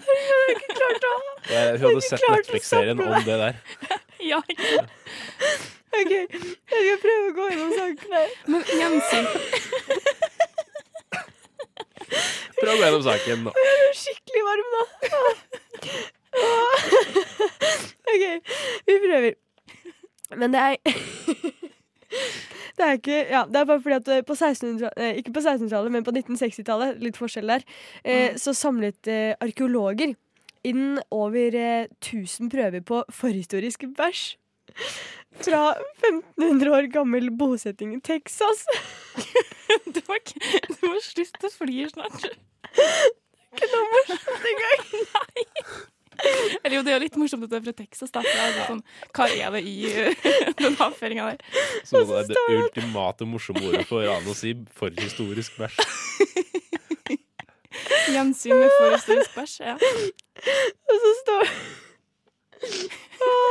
Jeg hadde ikke klart å jeg, hun hadde sett Netflix-serien om det der. ja, ikke OK, jeg skal prøve å gå gjennom sakene. Men Jensen Prøv å gå gjennom saken nå. Jeg er skikkelig varm nå. OK, vi prøver. Men det er Det er ikke Ja, det er bare fordi at eh, på 1600-tallet Ikke på 1600-tallet, men på 1960-tallet, litt forskjell der, eh, så samlet eh, arkeologer inn over eh, 1000 prøver på forhistorisk bæsj. Fra 1500 år gammel bosetting i Texas. Du må, ikke, du må slutte å flire snart. Ikke noe morsomt engang. Nei. Eller jo, det er jo litt morsomt at det er fra Texas. Da. det er Sånn, hva er det i den avføringa der? Så det er det ultimate morsomme ordet for Ane å si forhistorisk bæsj. Gjensyn med forhistorisk bæsj. Ja. Og så står Åh.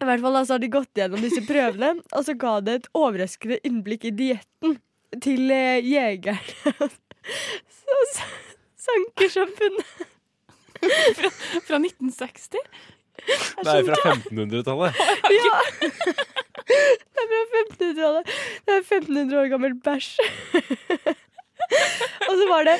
I hvert fall da, så har de gått gjennom disse prøvene, og så ga det et overraskende innblikk i dietten til eh, jegerne. Så s- Sankersamfunnet. Fra, fra 1960? Det er fra 1500-tallet. Ja. Det er fra 1500-tallet. Det er 1500 år gammel bæsj. og så var det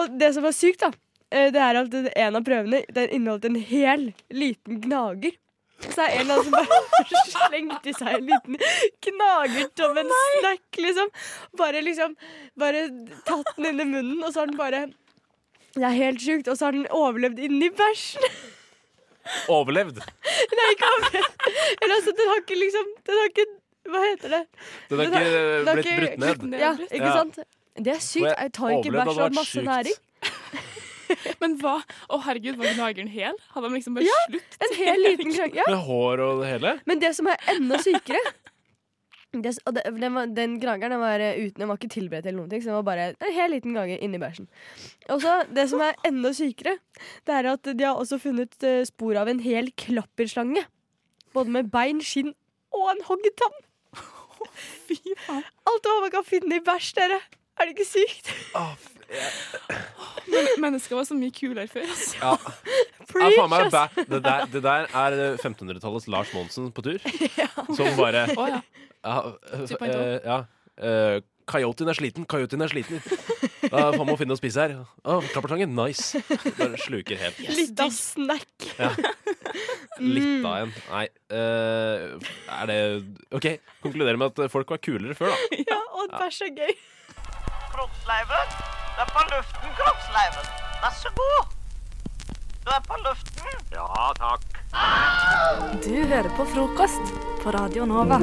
Og det som var sykt, da, eh, det er at en av prøvene Den inneholdt en hel liten gnager. Så er en eller annen som bare slengte i seg en liten knagert som en snack, liksom. Bare liksom Bare tatt den inn i munnen, og så har den bare Det er helt sjukt. Og så har den overlevd inni bæsjen. Overlevd. Er ikke overlevd. Eller altså, den har ikke liksom Den har ikke Hva heter det? Den har ikke den har blitt brutt ned. Ja, ikke Ja. sant? Det er sykt. Jeg tar ikke bæsj og vært masse sykt. næring. Men hva? Å herregud, var gnageren hel? Hadde de liksom bare Ja, slutt? En hel liten krang. Ja. Med hår og det hele? Men det som er enda sykere det, og det, den, var, den gnageren den var eh, uten, den var ikke tilberedt eller noen ting, så den var bare en hel liten gange inni bæsjen. Og så, det som er enda sykere, det er at de har også funnet eh, spor av en hel klapperslange. Både med bein, skinn og en hoggtann. Fy faen. Alt hva man kan finne i bæsj, dere. Er det ikke sykt? Men mennesker var så mye kulere før. Altså. Ja. Ja, faen meg, det, der, det der er eh, 1500-tallets Lars Monsen på tur. Som bare oh, ja. ja, eh, 2.0. eh, ja. eh, Coyoten er sliten, coyoten er sliten. Da får man finne noe å spise her. Å, Klappertangen, nice. Bare sluker helt. Litt av snack. Ja. Litt av en. Nei. uh, er det OK, konkluderer med at folk var kulere før, da. Ja, og det bæsj er gøy. Kroppsleiven. Du er på luften, Kroppsleiven. Vær så god. Du er på luften. Ja, takk. Du hører på frokost på Radio Nova.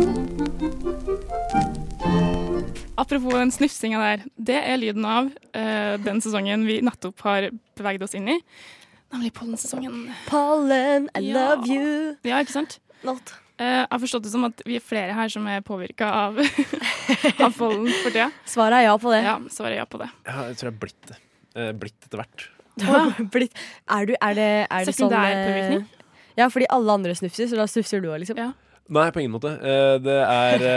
Apropos den snufsinga der. Det er lyden av uh, den sesongen vi nettopp har beveget oss inn i. Nemlig pollensesongen. Pollen, I Ja. love you. Ja, ikke sant? Not. Eh, jeg har forstått det som at vi er flere her som er påvirka av, av pollen for tida. Svaret er ja på det. Ja, svaret er ja på det. Ja, jeg tror jeg er blitt det. Eh, blitt etter hvert. Ja. blitt Er du Er det, er det sånn eh, påvirkning? Ja, fordi alle andre snufser, så da snufser du òg, liksom? Nei, på ingen måte. Eh, det er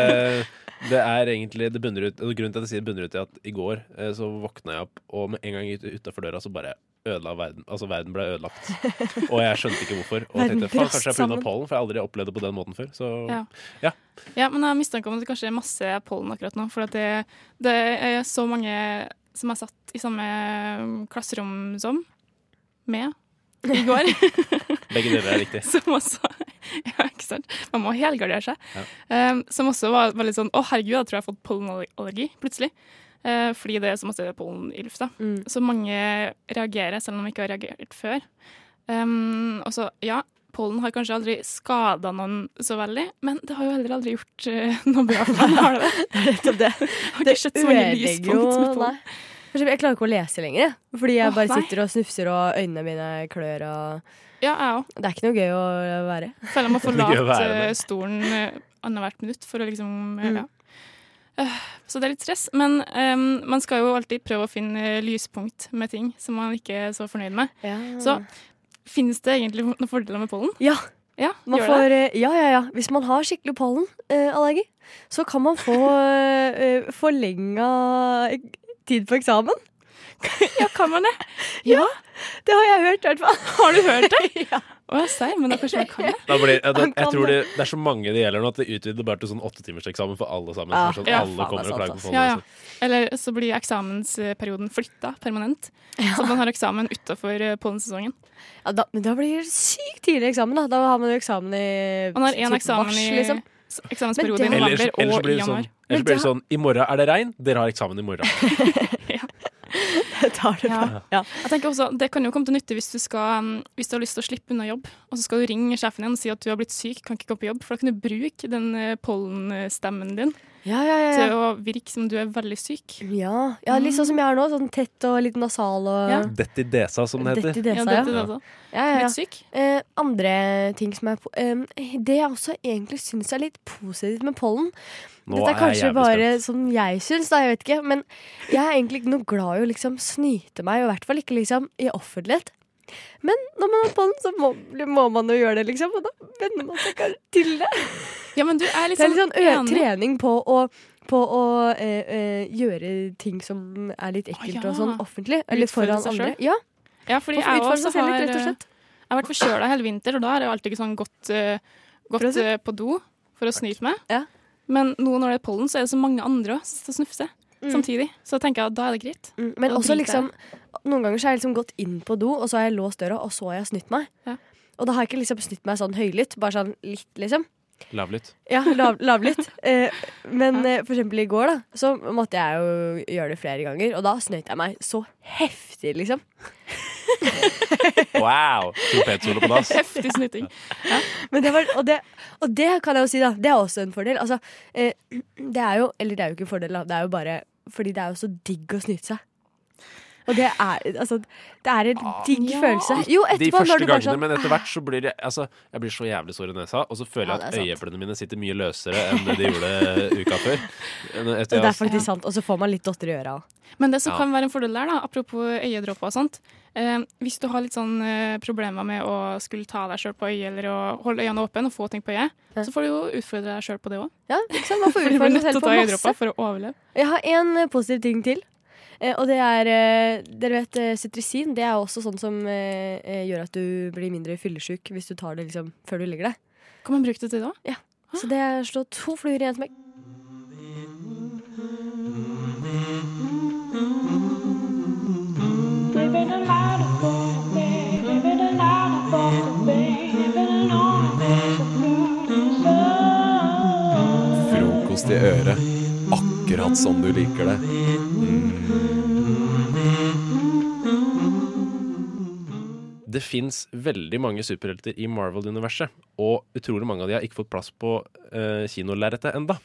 Det er egentlig det bunner ut Grunnen til at jeg sier det bunner ut i at i går så våkna jeg opp, og med en gang ut, utafor døra så bare ødela verden. Altså verden ble ødelagt. Og jeg skjønte ikke hvorfor. Og tenkte faen, kanskje det er pga. pollen, for jeg har aldri opplevd det på den måten før. Så Ja. ja. Ja, men jeg har mistanke om at det kanskje er masse pollen akkurat nå. For det, det er så mange som er satt i samme klasserom som med i går. Begge deler er riktig. som også Ja, ikke sant? Man må helgardere seg. Ja. Um, som også var veldig sånn Å, herregud, jeg tror jeg har fått pollenallergi plutselig. Eh, fordi det er så masse pollen i lufta. Så mange reagerer, selv om de ikke har reagert før. Um, og så, ja, pollen har kanskje aldri skada noen så veldig, men det har jo heller aldri gjort uh, noe bra for meg. Har det det? Har ikke skjedd så mange ødelegger lyspunkt med pollen. Jeg klarer ikke å lese lenger, fordi jeg bare nei. sitter og snufser, og øynene mine klør. Og Ja, jeg òg. Det er ikke noe gøy å være. Føler jeg må Det er å forlate stolen eh, annethvert minutt for å liksom Mm. Ja. Eh, Så det er litt stress. Men um, man skal jo alltid prøve å finne eh, lyspunkt med ting som man ikke er så fornøyd med. Så finnes det egentlig noen fordeler med pollen? Ja. Ja, Man får, eh, ja, ja, ja. Hvis man har skikkelig pollenallergi, så kan man få eh, forlenga tid på eksamen. ja, kan man det? Ja, det har jeg hørt, i hvert fall. Har du hørt det? ja. Å, serr, men da kanskje man kan det? Da blir, jeg, Han jeg tror det. det, det er så mange det gjelder nå at det utvider bare til sånn åttetimerseksamen for alle sammen. Ja. Sånn, Ja, alle kommer det er og klager på. Ja, ja. Eller så blir eksamensperioden flytta permanent. Så man har eksamen utafor pollensesongen. Ja, da, men da blir det sykt tidlig eksamen. Da Da har man jo eksamen i Man har én eksamen mars, i liksom. eksamensperioden eksamensperiode i Ellers, november ellers og blir i det sånn, januar. ellers blir det sånn I morgen er det regn, dere har eksamen i morgen. tar det Ja. Jeg tenker også, Det kan jo komme til nytte hvis du, skal, um, hvis du har lyst til å slippe unna jobb, og så skal du ringe sjefen din og si at du har blitt syk, kan ikke gå på jobb. For da kan du bruke den eh, pollenstemmen din Ja, ja, ja, ja. til å virke som du er veldig syk. Ja, ja, litt sånn som jeg er nå. Sånn tett og litt nasal og Ja. Dett i desa, som det heter. Dette i desa, Ja, ja. dette. Ja, ja, ja. Blitt syk? Eh, andre ting som er po em, Det jeg også egentlig syns er litt positivt med pollen Nå Dette er er kanskje jævlig bare som jeg syns, da, jeg vet ikke. Men jeg er egentlig ikke noe glad i å liksom snyte meg, og i hvert fall ikke liksom i offentlighet. Men når man har pollen, så må, må man jo gjøre det, liksom. Og da venner man seg kanskje til det. Ja, men du er liksom det er litt sånn trening på å på å eh, eh, gjøre ting som er litt ekkelt ja. og sånn offentlig. Eller foran andre. Ja. Ja, fordi jeg også har litt, rett og slett. Jeg har vært forkjøla hele vinter, og da har jeg alltid ikke sånn gått, uh, gått uh, på do for å snyte meg. Men nå når det er pollen, så er det så mange andre også som snufser Mm. samtidig. Så tenker jeg at da er det greit. Men og også liksom Noen ganger så har jeg liksom gått inn på do, og så har jeg låst døra, og så har jeg snytt meg. Ja. Og da har jeg ikke liksom snytt meg sånn høylytt, bare sånn litt, liksom. Lavlytt. Ja, lav, lavlytt. Eh, men ja. for eksempel i går, da, så måtte jeg jo gjøre det flere ganger, og da snøyt jeg meg så heftig, liksom. Wow! Trompetsolo på dass. Heftig snyting. Ja. det var, og, det, og det kan jeg jo si, da. Det er også en fordel. Altså, eh, det er jo Eller det er jo ikke en fordel, da. Det er jo bare fordi det er jo så digg å snyte seg. Og det er altså Det er en digg Ja. følelse. Jo, De første gangene, sånn men etter hvert så blir det Altså, jeg blir så jævlig sår i nesa, og så føler jeg ja, at øyeeplene mine sitter mye løsere enn det de gjorde uka før. Etter Det er faktisk sant. Og så får man litt dotter i øra òg. Men det som Ja. kan være en fordel der, da, apropos øyedråper og sånt eh, Hvis du har litt sånn eh, problemer med å skulle ta deg sjøl på øyet eller å holde øynene åpne og få ting på øyet, så får du jo utfordre deg sjøl på det òg. Ja, liksom? Man får utfordre seg selv på masse. for å overleve. Jeg har en eh, positiv ting til. Eh, og det er eh, Dere vet eh. Det er også sånn som gjør at du blir mindre fyllesyk hvis du tar det liksom før du legger deg. Kan man bruke det til òg? Ja. Så det er slå to fluer i en smekk. Frokost i øret. Akkurat som du liker det. Det fins veldig mange superhelter i Marvel-universet, og utrolig mange av de har ikke fått plass på uh, kinolerretet enda.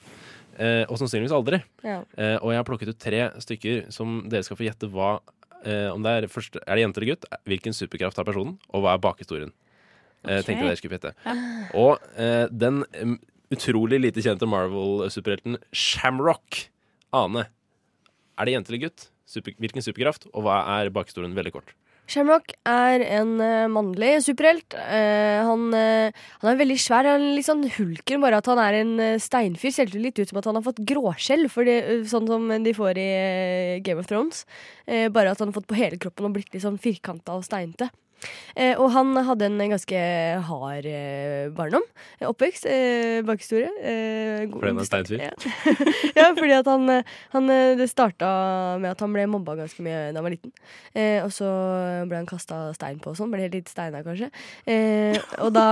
Uh, og sannsynligvis aldri. Ja. Uh, og jeg har plukket ut tre stykker som dere skal få gjette hva uh, Om det er første Er det jente eller gutt? Hvilken superkraft har personen? Og hva er bakhistorien? Okay. Ok. Tenkte jeg dere skulle få gjette. Og eh, den em, utrolig lite kjente Marvel-superhelten Shamrock, Ane. Er det jente eller gutt? Super, hvilken superkraft? Og hva er bakhistorien? Veldig kort. Shamrock er en uh, mannlig superhelt. Uh, han, uh, han er veldig svær. Han er litt sånn hulken, bare at han er en steinfyr. Ser litt ut som at han har fått gråskjell, eh, sånn som de får i Game of Thrones. Bare at han har fått på hele kroppen og blitt litt sånn firkanta og steinete. Eh, og han hadde en ganske hard eh, barndom. eh, Oppvekst. Eh, bakhistorie. Eh, Fordi han er steinfyr? Ja. ja, fordi at han, eh, han eh, Det starta med at han ble mobba ganske mye da han var liten. Eh, og så ble han kasta stein på og sånn. Ble litt steina, kanskje. Eh, og da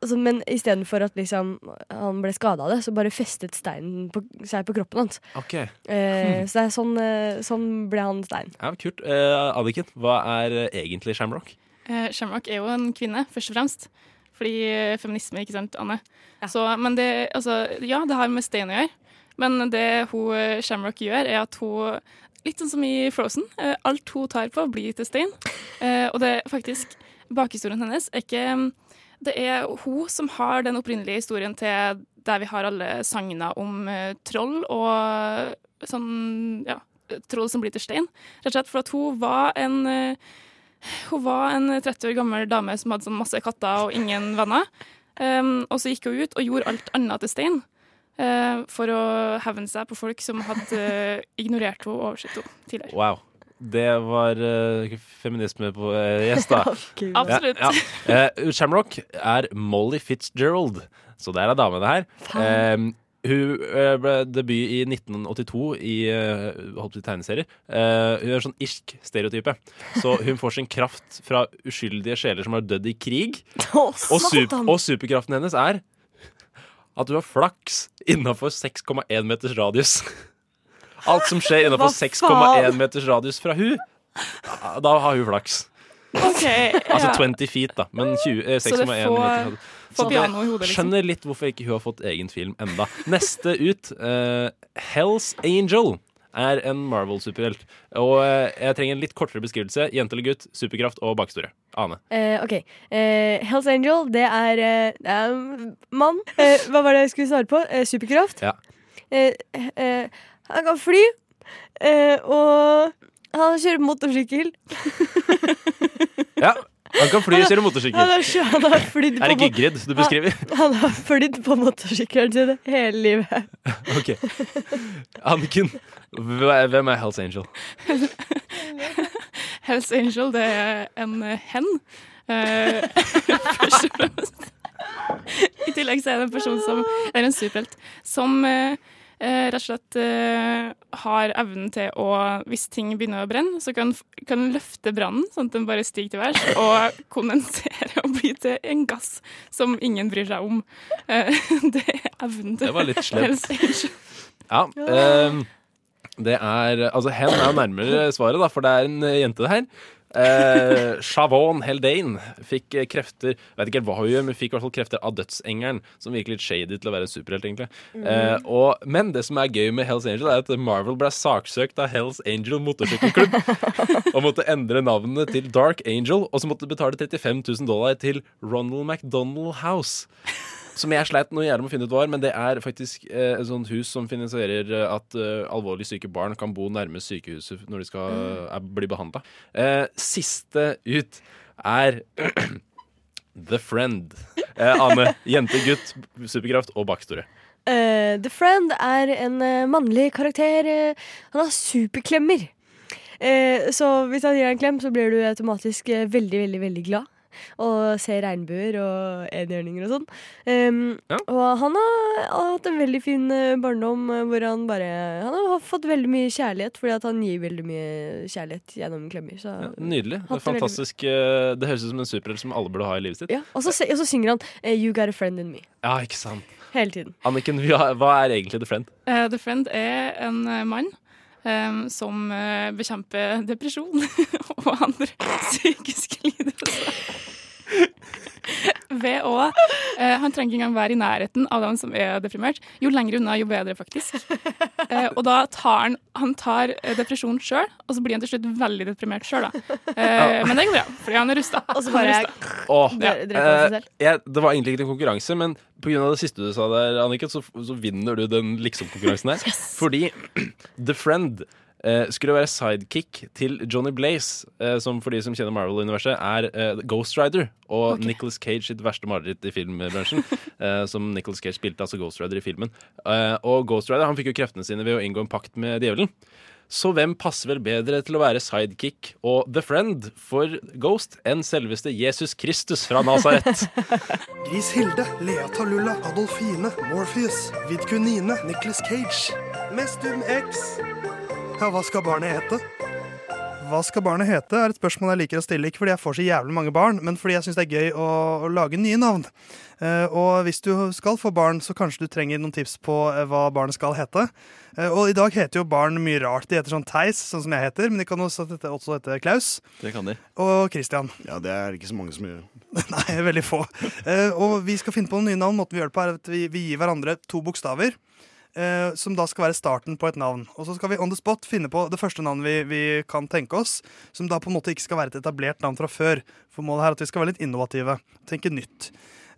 altså, Men istedenfor at liksom, han ble skada av det, så bare festet steinen på, seg på kroppen hans. Okay. Eh, så det er sånn, sånn ble han stein. Ja, kult. Eh, Anniken, hva er egentlig Shamrock? Eh, Shamrock er jo en kvinne, først og fremst. Fordi eh, feminisme, ikke sant, Anne? Så, men det, altså, ja, det har med stein å gjøre. Men det hun eh, Shamrock gjør, er at hun Litt sånn som i Frozen. alt hun tar på, blir til stein. Eh, og det er faktisk Bakhistorien hennes er ikke Det er hun som har den opprinnelige historien til der vi har alle sangene om troll og sånn Ja, troll som blir til stein. Rett og slett for at hun var en hun var en 30 år gammel dame som hadde sånn masse katter og ingen venner. Um, og så gikk hun ut og gjorde alt annet til stein uh, for å hevne seg på folk som hadde eh, ignorert henne og oversett henne tidligere. Wow. Det var uh, feminisme på uh, gjest, da. Absolutt. Ja, ja. Eh, Shamrock er Molly Fitzgerald, så der er damene her. Eh, hun eh, ble debut i 1982 i uh, holdt på tegneserier. Eh, hun er sånn irsk stereotype. Så hun får sin kraft fra uskyldige sjeler som har dødd i krig. og, super, og superkraften hennes er at hun har flaks innafor 6,1 meters radius. Alt som skjer innafor 6,1 meters radius fra hun, da har hun flaks. OK. Altså 20 feet, da. Men 20, eh, 6,1 meters meter. Så hodet, jeg liksom. skjønner litt hvorfor ikke hun har fått egen film enda. Neste ut, uh, Hells Angel. Er en Marvel-superhelt. Og eh, jeg trenger en litt kortere beskrivelse. Jente eller gutt, superkraft og bakhistorie. Ane. Eh, OK. Eh, Hells Angel, det er, eh, det er mann. Eh, hva var det jeg skulle svare på? Superkraft. Ja. Han kan fly. Eh, og han kjører motorsykkel. Ja, han kan fly og kjøre motorsykkel. Han har, han har flydd Er det på mo- du beskriver? Han, han har flydd på motorsykkelen sin hele livet. Ok. Anniken, hvem er Hells Angel? Hells Angel, det er en eh, hen. Eh, først og fremst. I tillegg så er det en person som er en superhelt som eh, rett og slett eh, har evnen til å Hvis ting begynner å brenne, så kan kan den løfte brannen, sånn at den bare stiger til værs, og kondensere og bli til en gass som ingen bryr seg om. Eh, det er evnen til Det var litt slemt. Ja. Um, det er Altså, hen er nærmere svaret, da, for det er en eh, jente, det her. Uh, Shavon Heldane fikk eh, krefter Vet ikke hva hun gjør, men fikk i hvert fall krefter av dødsengelen, som virker litt shady til å være en superhelt, egentlig. Mm. Eh, og, men det som er gøy med Hells Angel, er at Marvel ble saksøkt av Hells Angel motorsykkelklubb og måtte endre navnet til Dark Angel, og så måtte betale 35 000 dollar til Ronald McDonald House. Som jeg sleit noe jævlig med å finne ut var, men det er faktisk eh, et sånt hus som finansierer eh, at eh, alvorlig syke barn kan bo nærmest sykehuset når de skal er, bli behandla. Eh, siste ut er The Friend. Eh, Ane. Jente, gutt, superkraft og bakhistorie. Eh, The Friend er en eh, mannlig karakter. eh, han har superklemmer. Eh, så hvis han gir deg en klem, så blir du automatisk eh, veldig, veldig, veldig glad. Og ser regnbuer og enhjørninger og sånn. Um, Og han har, har hatt en veldig fin eh, barndom eh, hvor han bare Han har fått veldig mye kjærlighet fordi at han gir veldig mye kjærlighet gjennom klemmer. Så Ja, nydelig. Det, veldig fantastisk, eh, det høres ut som en superhelt som alle burde ha i livet sitt. Ja, og så, og så synger han 'You Got a Friend In Me' Ja, ikke sant. hele tiden. Anniken, hva er egentlig The Friend? Uh, The Friend er en mann som eh, bekjemper depresjon og andre psykiske lidelser. Ved å eh, Han trenger ikke engang være i nærheten av dem som er deprimert. Jo lenger unna, jo bedre, faktisk. Eh, og da tar han Han tar eh, depresjon sjøl, og så blir han til slutt veldig deprimert sjøl, da. Eh, men det går bra, fordi han er rusta. Og så bare Åh, dreper han eh, jeg, det var egentlig ikke en konkurranse, men pga. det siste du sa der, Anniken, så, så vinner du den liksom-konkurransen her. Fordi The Friend skulle være sidekick til Johnny Blaze, eh, som for de som kjenner Marvel-universet, er eh, Ghost Rider. Og okay. Nicholas Cage sitt verste mareritt i filmbransjen. eh, som Nicholas Cage spilte altså Ghost Rider i filmen. Eh, og Ghost Rider han fikk jo kreftene sine ved å inngå en pakt med djevelen. Så hvem passer vel bedre til å være sidekick og the friend for Ghost enn selveste Jesus Kristus fra Nazaret? Gris Hilde, Lea Talulla, Adolfine, Morpheus, Vidkunine, Nicholas Cage. Mestum X. Ja, hva skal barnet hete? Hva skal barnet hete, er et spørsmål jeg liker å stille. Ikke fordi jeg får så jævlig mange barn, men fordi jeg syns det er gøy å, å lage nye navn. Eh, og hvis du skal få barn, så kanskje du trenger noen tips på eh, hva barnet skal hete. Eh, og i dag heter jo barn mye rart. De heter sånn Theis, sånn som jeg heter, men de kan også hete, også hete Klaus. Det kan de. Og Christian. Ja, det er ikke så mange som gjør. Nei, veldig få. Eh, og vi skal finne på noen nye navn. Måten vi gjør det på er at vi, vi gir hverandre to bokstaver. Eh, som da skal være starten på et navn. Og så skal vi on the spot finne på det første navnet vi, vi kan tenke oss. Som da på en måte ikke skal være et etablert navn fra før. For målet her er at vi skal være litt innovative. Tenke nytt.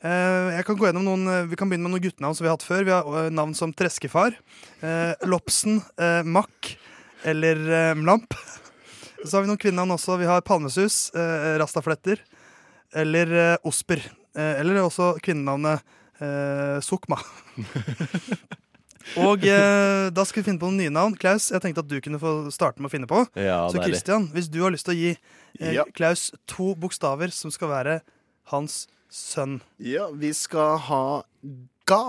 Eh, jeg kan gå gjennom noen, eh, Vi kan begynne med noen guttenavn som vi har hatt før. Vi har eh, navn som Treskefar, eh, Lopsen, eh, Mack eller Mlamp. Så har vi noen kvinnenavn også. Vi har Palmesus, Rastafletter eller Osper. Eller også kvinnenavnet Sukma. Og eh, da skal vi finne på noen nye navn. Klaus, jeg tenkte at du kunne få starte med å finne på. Ja, Så deilig. Christian, hvis du har lyst til å gi eh, Ja. Klaus to bokstaver som skal være hans sønn. Ja, vi skal ha ga.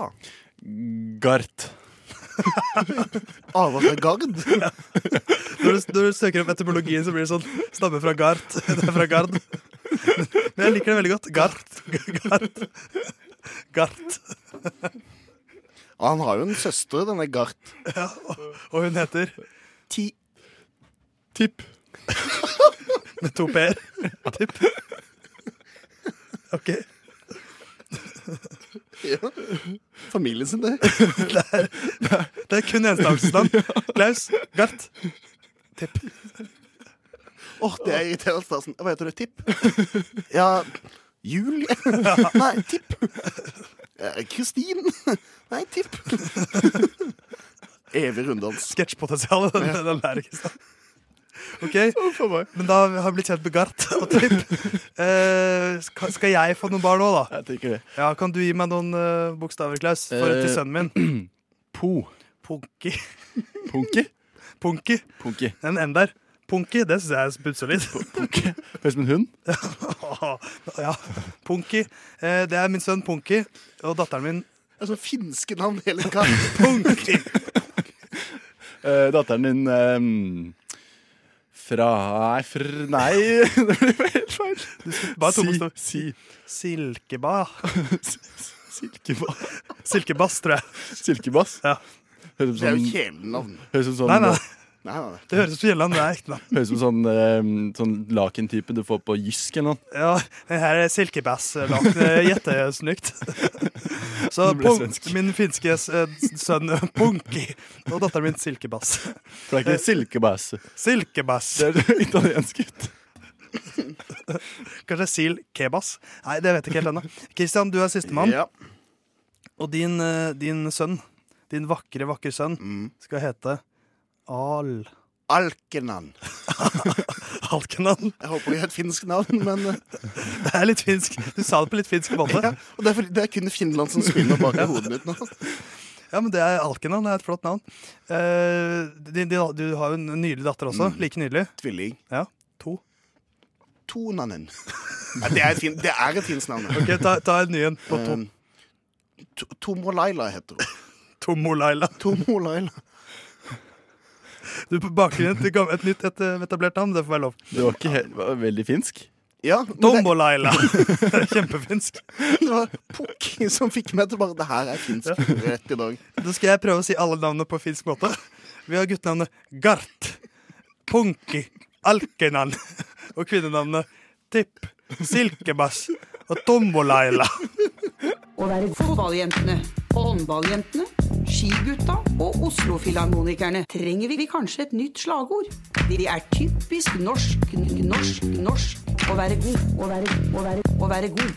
Gart. Ava fra Gard. Når du, når du søker opp etymologien, så blir det sånn stammer fra Gart. Det er fra Gard. Men jeg liker det veldig godt. Gart. Gart. Gart. Og han har jo en søster, denne Gart. Ja, og, og hun heter Ti. Tipp. Med to p-er. Tipp. OK. Ja. Familien sin, det. Det er, det er kun enstavelsesnavn. Klaus. Gart. Tipp. Åh, det er irriterende. Stasen. Hva heter du? Tipp? Ja Jul? Nei, Tipp. Eh, Kristin? Nei, Tipp. Evig runddans. Sketsjpotensial. Den, den der, ikke sant? OK, men da har vi blitt kjent med Gart og Tripp. Eh, skal, skal jeg få noen barn nå, da? Jeg tenker det. Ja, Kan du gi meg noen eh, bokstaver, Klaus, for, Eh, til sønnen min? Po. Punky. Punky? Punky. Punky. En N der. Punky, det syns jeg er bunnsolid. Høres ut som en hund. ja. Punky. Eh, det er min sønn Punky, og datteren min Det er sånn finske navn hele tida. Punky. Eh, datteren din um, Fra Nei, fr... Nei, det blir helt feil. Si- Si. Silkeba. Silkeba. Silkebass, tror jeg. Silkebass? Ja. Høres ut Det er jo som kjælenavn. Høres ut som Nei, nei. Nei, nei. Det høres ut som Gjelland, er ekte. Høres ut som sånn, eh, sånn lakentype du får på Jysk eller noe. Ja, den her er er Jättesnykt. Så Det ble punk, svensk. min finske eh, sønn Punki Punky og datteren min Silkebass. For det er ikke silkebass. Silkebass. Det er italiensk ut. Kanskje Sil Kebas? Nei, det vet jeg ikke helt ennå. Kristian, du er sistemann. Ja. Og din, eh, din sønn, din vakre, vakre sønn, Mm. skal hete Al. Alkenan. Alkenan. Jeg håper det er et finsk navn, men eh, Det er litt finsk. Du sa det på litt finsk måte. ja, og det, er det er kun Finland som spinner bak i hodet mitt nå. Ja, men det er Alkenan. Det er et flott navn. Eh, din, din, du har jo en nydelig datter også. Mm. Like nydelig. Tvilling. Ja, to. Tonanen. Ja, det, er fin, det er et finsk navn. Ok, Ta, ta en ny en på to. Um, Tomolaila heter hun. Tomolaila. Tomolaila. Du, på bakgrunnen til gam- et nytt et, eh, etablert navn, det får være lov. Det var ikke helt, var veldig finsk. Ja, Tombolaila. Kjempefinsk. det var Pukki som fikk meg til bare Det her er finsk rett i dag. Da skal jeg prøve å si alle navnene på finsk måte. Vi har guttenavnet Gart, Punki, Alkenan og kvinnenavnet Tipp, Silkebass og Tombolaila. Å være fotballjentene, håndballjentene, skigutta og Oslo-filharmonikerne trenger vi kanskje et nytt slagord. Det er typisk norsk, norsk, norsk å være god, å være, å være, å være god.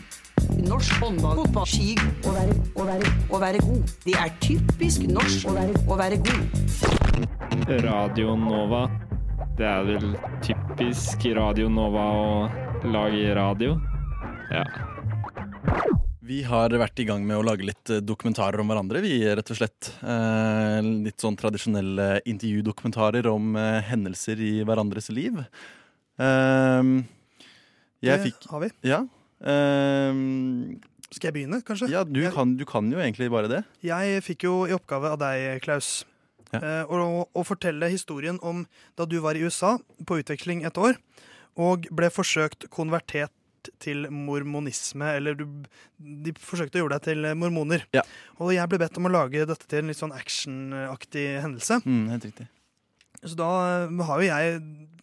Norsk håndball, fotball, ski, å være, å være, å være god. Det er typisk norsk å være, å være god. Radio Nova. Det er vel typisk Radio Nova å lage radio. Ja. Vi har vært i gang med å lage litt eh, dokumentarer om hverandre, vi, rett og slett. Eh, litt sånn tradisjonelle intervjudokumentarer om eh, hendelser i hverandres liv. Eh, jeg Det har vi. Ja. Eh, Skal jeg begynne, kanskje? ja, du kan, du kan jo egentlig bare det. Jeg fikk jo i oppgave av deg, Klaus, eh, å, å fortelle historien om da du var i USA på utveksling et år, og ble forsøkt konvertert til mormonisme, eller du, de forsøkte å gjøre deg til mormoner. Og jeg ble bedt om å lage dette til en litt sånn actionaktig hendelse. Mm, helt riktig. Så da eh, har jo jeg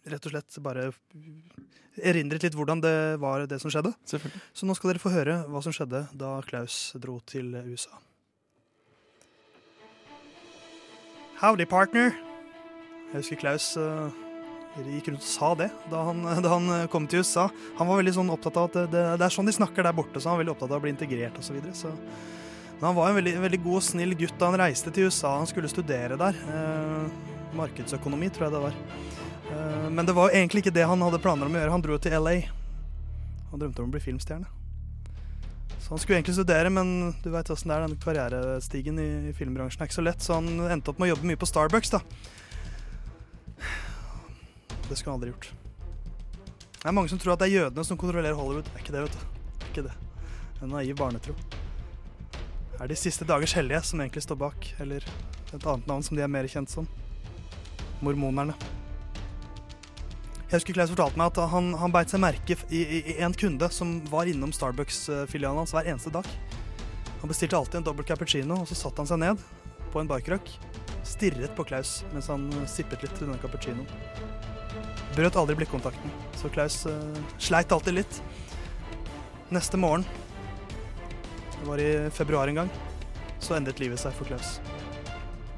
rett og slett bare erindret litt hvordan det var det som skjedde. Så nå skal dere få høre hva som skjedde da Klaus dro til USA. Howdy, partner. Jeg husker Klaus eh, gikk rundt og sa det da han, da han eh, kom til USA. Han var veldig sånn opptatt av at det, det, er sånn de snakker der borte, så han var veldig opptatt av å bli integrert osv. Men han var en veldig, veldig god og snill gutt da han reiste til USA. Han skulle studere der. Eh, markedsøkonomi, tror jeg det var. Eh, men det var egentlig ikke det han hadde planer om å gjøre. Han dro til LA. Han drømte om å bli filmstjerne. Så han skulle egentlig studere, men du veit åssen det er, den karrierestigen i, i filmbransjen er ikke så lett, så han endte opp med å jobbe mye på Starbucks, da. Det skulle han aldri gjort. Det er mange som tror at det er jødene som kontrollerer Hollywood. Det er ikke det, vet du. Det er ikke det. En naiv barnetro. Det er de siste dagers hellige som egentlig står bak, eller et annet navn som de er mer kjent som. Mormonerne. Jeg husker Klaus fortalte meg at han, han beit seg merke i, i, i en kunde som var innom Starbucks-filialen hans hver eneste dag. Han bestilte alltid en dobbel cappuccino, og så satte han seg ned på en barkrøkk, stirret på Klaus mens han sippet litt til denne cappuccinoen. Brøt aldri blikkontakten, så Klaus uh, sleit alltid litt. Neste morgen, det var i februar en gang, så endret livet seg for Klaus.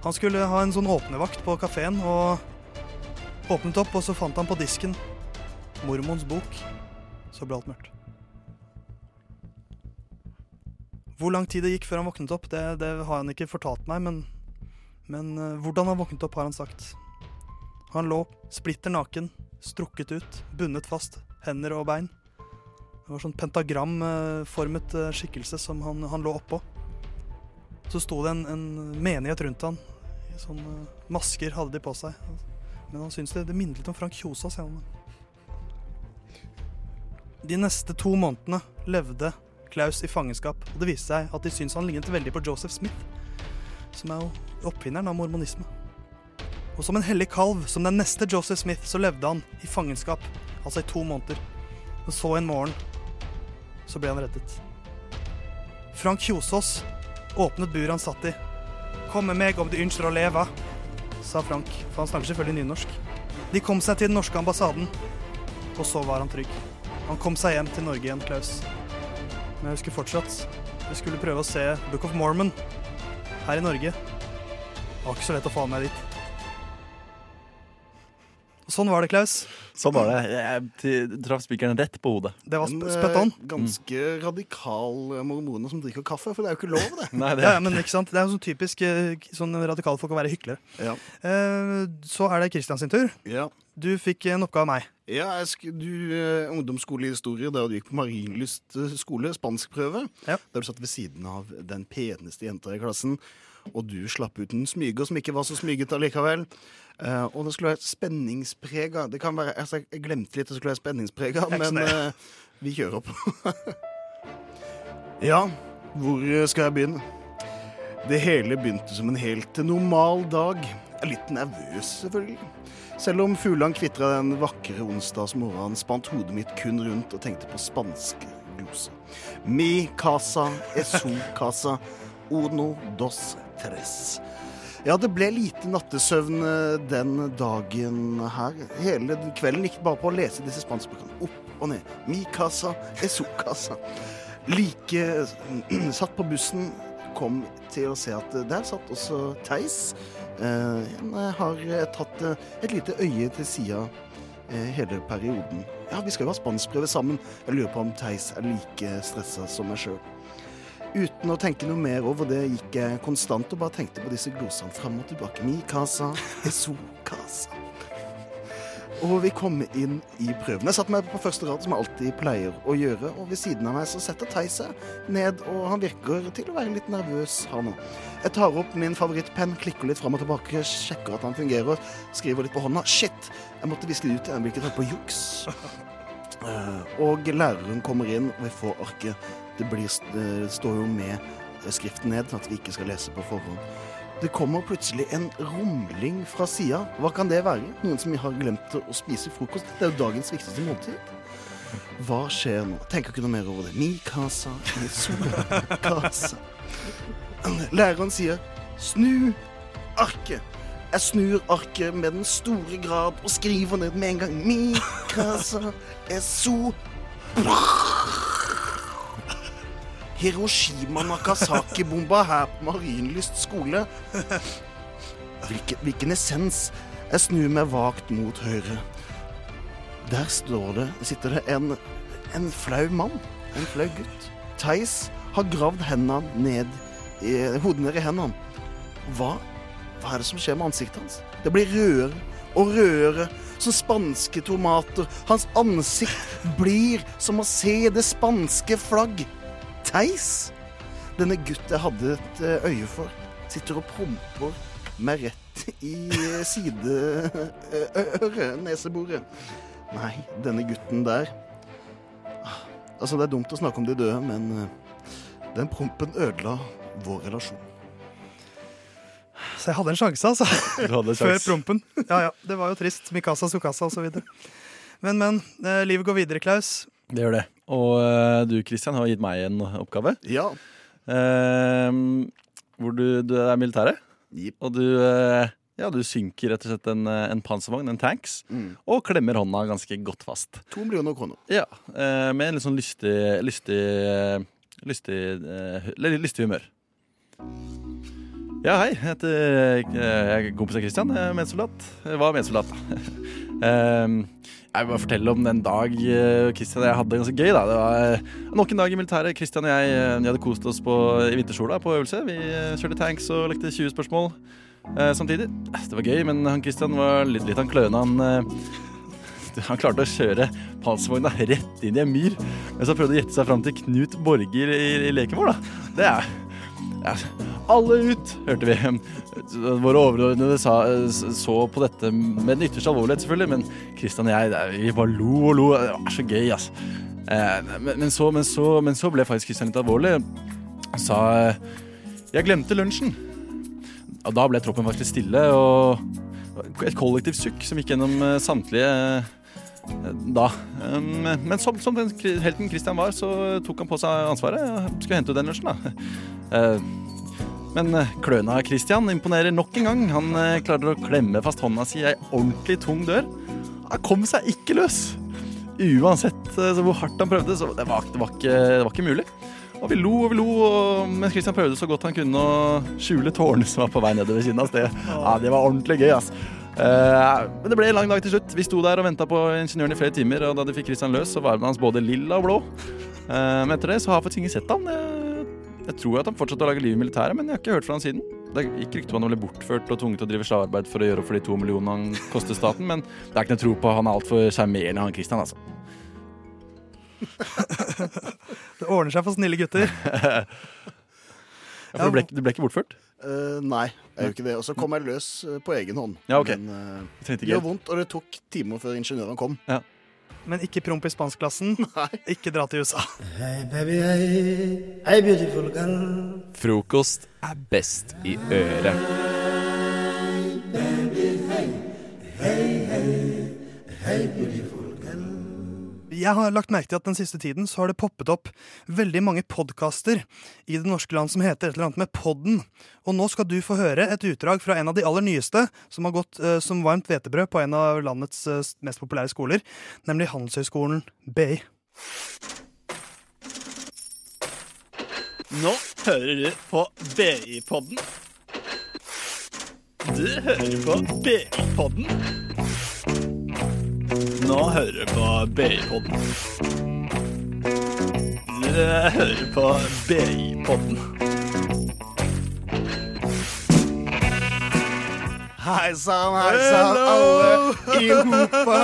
Han skulle ha en sånn åpnevakt på kafeen, og åpnet opp, og så fant han på disken mormons bok. Så ble alt mørkt. Hvor lang tid det gikk før han våknet opp, det, det har han ikke fortalt meg, men, men eh, hvordan han våknet opp, har han sagt. Han lå splitter naken, strukket ut, bundet fast, hender og bein. Det var sånn pentagramformet eh, skikkelse som han, han lå oppå. Så sto det en, en menighet rundt han. Sånn masker hadde de på seg. Men han syntes det, det minnet litt om Frank Kjosås. De neste to månedene levde Klaus i fangenskap, og det viste seg at de syntes han lignet veldig på Joseph Smith, som er jo oppfinneren av mormonisme. Og som en hellig kalv, som den neste Joseph Smith, så levde han i fangenskap, altså i to måneder. Og så en morgen så ble han reddet. Frank Kjosås åpnet buret han satt i. 'Kom med meg om du ønsker å leve', sa Frank, for han snakker selvfølgelig nynorsk. De kom seg til den norske ambassaden, og så var han trygg. Han kom seg hjem til Norge igjen, Klaus. Men jeg husker fortsatt vi skulle prøve å se Book of Mormon her i Norge. Det var ikke så lett å få med dit. Sånn var det, Klaus. Sånn var det. Jeg traff spikeren rett på hodet. Det var sp spøtt on. eh, ganske radikal mormone mormoner som drikker kaffe, for det er jo ikke lov, det. Nei, Ja, ja, men ikke sant? Det er jo sånn typisk eh, sånn radikale folk å være hyklere. Ja. Eh, så er det Kristian sin tur. Ja. Du fikk en oppgave av meg. Ja, jeg sk du eh, ungdomsskolehistorie da du gikk på Marienlyst eh, skole, spanskprøve. Der du satt ved siden av den peneste jenta i klassen, og du slapp ut en smyger som ikke var så smyget allikevel. Eh, og det skulle være spenningsprega. Det kan være, altså, jeg glemte litt det skulle være spenningsprega, men eh, vi kjører på. ja, hvor skal jeg begynne? Det hele begynte som en helt normal dag. Jeg er litt nervøs, selvfølgelig. Selv om fuglene kvitra den vakre onsdagsmorgenen, spant hodet mitt kun rundt og tenkte på spanske gloser. Mi casa es su casa, uno dos tres. Ja, det ble lite nattesøvn eh, den dagen her. Hele kvelden gikk bare på å lese disse spanskbøkene. Opp og ned. Mi casa es casa. Like satt på bussen, kom til å se at der satt også Theis. Eh, Han eh, har eh, tatt eh, et lite øye til sida eh, hele perioden. Ja, vi skal jo ha spanskprøve sammen. Jeg lurer på om Theis er like stressa som meg sjøl. Uten å tenke noe mer over det gikk jeg konstant og bare tenkte på disse glosene fram og tilbake. Mi casa, eso casa. Og vi kom inn i prøven. Jeg satte meg på første rad, som jeg alltid pleier å gjøre. Og ved siden av meg så setter Theis seg ned, og han virker til å være litt nervøs, han òg. Jeg tar opp min favorittpenn, klikker litt fram og tilbake, sjekker at han fungerer, skriver litt på hånda. Shit! Jeg måtte viske det ut igjen, hvilket holdt på juks. Eh, Og læreren kommer inn, og vi får arket. Det, blir, det står jo med skriften ned, at vi ikke skal lese på forhånd. Det kommer plutselig en rumling fra sida. Hva kan det være? Noen som har glemt å spise frokost? Det er jo dagens viktigste måltid. Hva skjer nå? Tenker ikke noe mer over det. Mi casa, mi sola casa. Læreren sier 'snu arket'. Jeg snur arket med den store grad og skriver ned med en gang. Mi casa er so Hiroshima Nakasaki-bomba her på Marienlyst skole. Hvilken, hvilken essens? Jeg snur meg vagt mot høyre. Der står det, sitter det en, en flau mann. En flau gutt. Theis har gravd hendene ned i, hodet ned i hendene. Hva, hva er det som skjer med ansiktet hans? Det blir rødere og rødere, som spanske tomater. Hans ansikt blir som å se det spanske flagg. Theis, denne gutten jeg hadde et eh, øye for, sitter og promper meg rett i eh, sideøret, neseboret. Nei, denne gutten der Ah, Altså, det er dumt å snakke om de døde, men eh, den prompen ødela vår relasjon. Så jeg hadde en sjanse, altså. Du hadde en Før prompen. Ja, ja. Det var jo trist. Mikasa, Sukasa osv. Men, men. eh, livet går videre, Klaus. Det gjør det. Og eh, du Christian har gitt meg en oppgave. Ja. Eh, hvor du, du er militæret. Og du, eh, ja, du synker rett og slett en, eh, en panservogn, en tanks, Mm. og klemmer hånda ganske godt fast. To millioner kroner. Ja, eh, Med en litt sånn lystig Lystig Lystig, eh, lystig humør. Ja, hei. Jeg heter jeg er kompis av Christian. Jeg er medsoldat. Jeg var medsoldat, da. Jeg vil bare fortelle om den dag Kristian og jeg hadde det ganske gøy. da Det var eh, nok en dag i militæret. Kristian og jeg eh, vi hadde kost oss på, i vintersola på øvelse. Vi eh, kjørte tanks og lekte 20 spørsmål eh, samtidig. Det var gøy, men han Kristian var litt, litt han kløna. Han, eh, han klarte å kjøre panservogna rett inn i en myr mens han prøvde å gjette seg fram til Knut Borger i, i leken vår. da Det er alle ut, hørte vi. Våre overordnede sa, så på dette med den ytterste alvorlighet, selvfølgelig, men Kristian og jeg vi bare lo og lo. Det var så gøy, altså. Men, men, så, men, så, men så ble faktisk Kristian litt alvorlig. Han sa 'Jeg glemte lunsjen'. Og da ble troppen faktisk stille, og et kollektivt sukk som gikk gjennom eh, samtlige da. Um, Men som, som den helten Christian var, så tok han på seg ansvaret. Skulle hente ut den lunsjen, da. Eh, Men eh, kløna Christian imponerer nok en gang. Han eh, klarer å klemme fast hånda si i ei ordentlig tung dør. Han kom seg ikke løs! Uansett eh, så hvor hardt han prøvde, så det var, det var, ikke, det var ikke mulig. Og vi lo og vi lo, og mens Christian prøvde så godt han kunne å skjule tårene som var på vei nedover stedet. Ja, det var ordentlig gøy, ass. Eh, men det ble en lang dag til slutt. Vi sto der og venta på ingeniøren i flere timer, og da de fikk Christian løs, så var armen hans både lilla og blå. Eh, men etter det så har jeg faktisk ingen sett han. Jeg, tror at han fortsatte å lage liv i militæret, men jeg har ikke hørt fra han siden. Det gikk rykter om han ble bortført og tvunget til å drive slavearbeid for å gjøre opp for de to millionene han koster staten, men det er ikke noe tro på. Han er altfor sjarmerende, han Christian, altså. Det ordner seg for snille gutter. Ja, for du, ble, du ble ikke bortført? Uh, nei, jeg gjør ikke det. Og så kom jeg løs eh, på egen hånd. Ja, ok. Men uh, det gjorde vondt, og det tok timer før ingeniøren kom. Men ikke promp i spanskklassen. Ikke dra til USA. Hey baby, hey, hey beautiful girl. Frokost er best i øret. Jeg har lagt merke til at den siste tiden så har det poppet opp veldig mange podkaster i det norske land som heter et eller annet med Podden. Og nå skal du få høre et utdrag fra en av de aller nyeste, som har gått eh, som varmt hvetebrød på en av landets eh, mest populære skoler, nemlig Handelshøyskolen BI. Nå hører du på BI-podden. Du hører på BI-podden. Nå hører du på BI-podden. Du Du hører på BI-podden. Hei sann, hei sann, alle i hopa.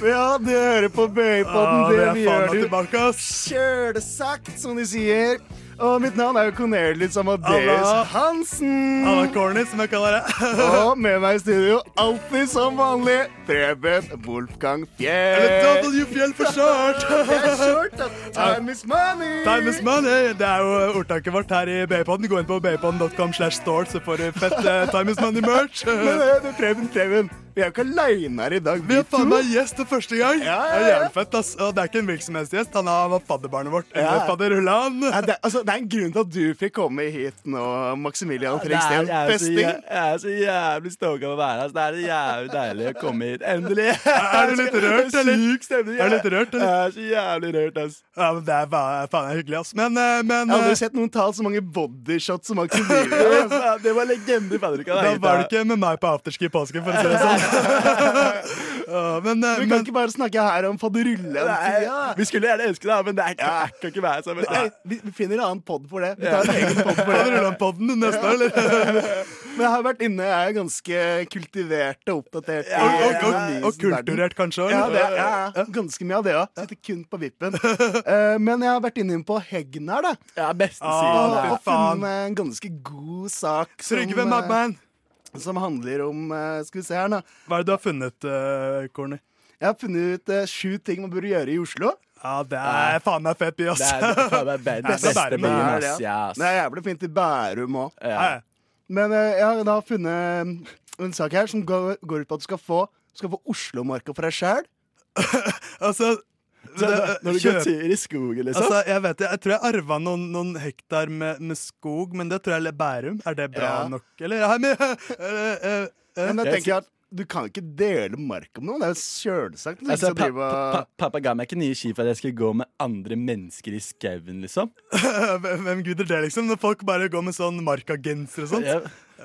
Ja, du hører på Bøypodden. Ah, det vi gjør du. Kjør det Kjølesagt, som de sier. Og mitt navn er jo Cornelius Amadeus Alla. Hansen. Alla Corny, som jeg kaller det. Og med meg i studio, alltid som vanlig, Preben Wolfgang Fjell. Eller W Fjell for short. Short. Time is money. Time is money. Det er jo ordtaket vårt her i BI-podden. Gå inn på bipodden.com slash store, så får du fett uh, Time is money-merch. Men du, Preben, Preben, vi er jo ikke aleine her i dag. Vi har faen meg gjest for første gang. Ja, ja, Det er jævlig fett, ass. Og det er ikke en hvilken. Han var fadderbarnet vårt. Ja. Fadderullan. Ja, det, altså, det er en grunn til at du fikk komme hit nå, Maximilian Det Ja, jeg, Festing. jeg er så jævlig stoka av å være her. så Det er jævlig deilig å komme hit. Endelig! Er du litt rørt, eller? Syk stemning. Er du litt rørt, eller? Jeg er så jævlig rørt, ass. Ja, men Det er faen er hyggelig, ass. Men, eh, men Jeg har aldri eh, sett noen ta så mange bodyshots som Maximilian. Ja, det var legende. fadderuka. da var du ikke med meg på afterski i påsken, for å si det sånn. Ja, men, eh, Vi kan men ikke bare snakke her om fadderulle. Ja. Vi skulle gjerne ønske det, men det er, ikke- jeg kan ikke være sånn. Nei, vi, vi finner en annen pod for det. Vi tar en egen pod for det. Neste år, eller? Men jeg har vært inne, jeg er ganske kultivert og oppdatert. i Og, og, og, og kulturert, kanskje? Ja, det ja, ganske mye av det òg. Sitter kun på vippen. Uh, men jeg har vært inne på Heggen her, da. Ja, beste Ah, Og, og funnet en ganske god sak Trygve Magman. Som handler om eh, Skal vi se her, nå. Hva er det du har funnet, uh, Corny? Jeg har funnet ut uh, sju ting man burde gjøre i Oslo. Ja, det er faen meg fett by, ass. Det er faen det er, Det er beste byen, ass. Ja, ass. Det er jævlig fint i Bærum òg. Ja. Men uh, jeg har da funnet en sak her som går, går ut på at du skal få, du skal få Oslomarka for deg sjæl. Altså Så det- Når du kjøp- går tur i skogen, liksom. Altså, jeg vet jeg tror jeg arva noen, noen hektar med, med skog, men det tror jeg er Bærum. Er det bra Ja. nok, eller? Ja, men, øh, øh, øh. Men Jeg tenker at du kan ikke dele mark med noen. Det er sjølsagt. Altså, pa, pa, pappa ga meg ikke nye ski for at jeg skulle gå med andre mennesker i skauen, liksom. Hvem gidder det, liksom? Når folk bare går med sånn markagenser og sånt. Ja.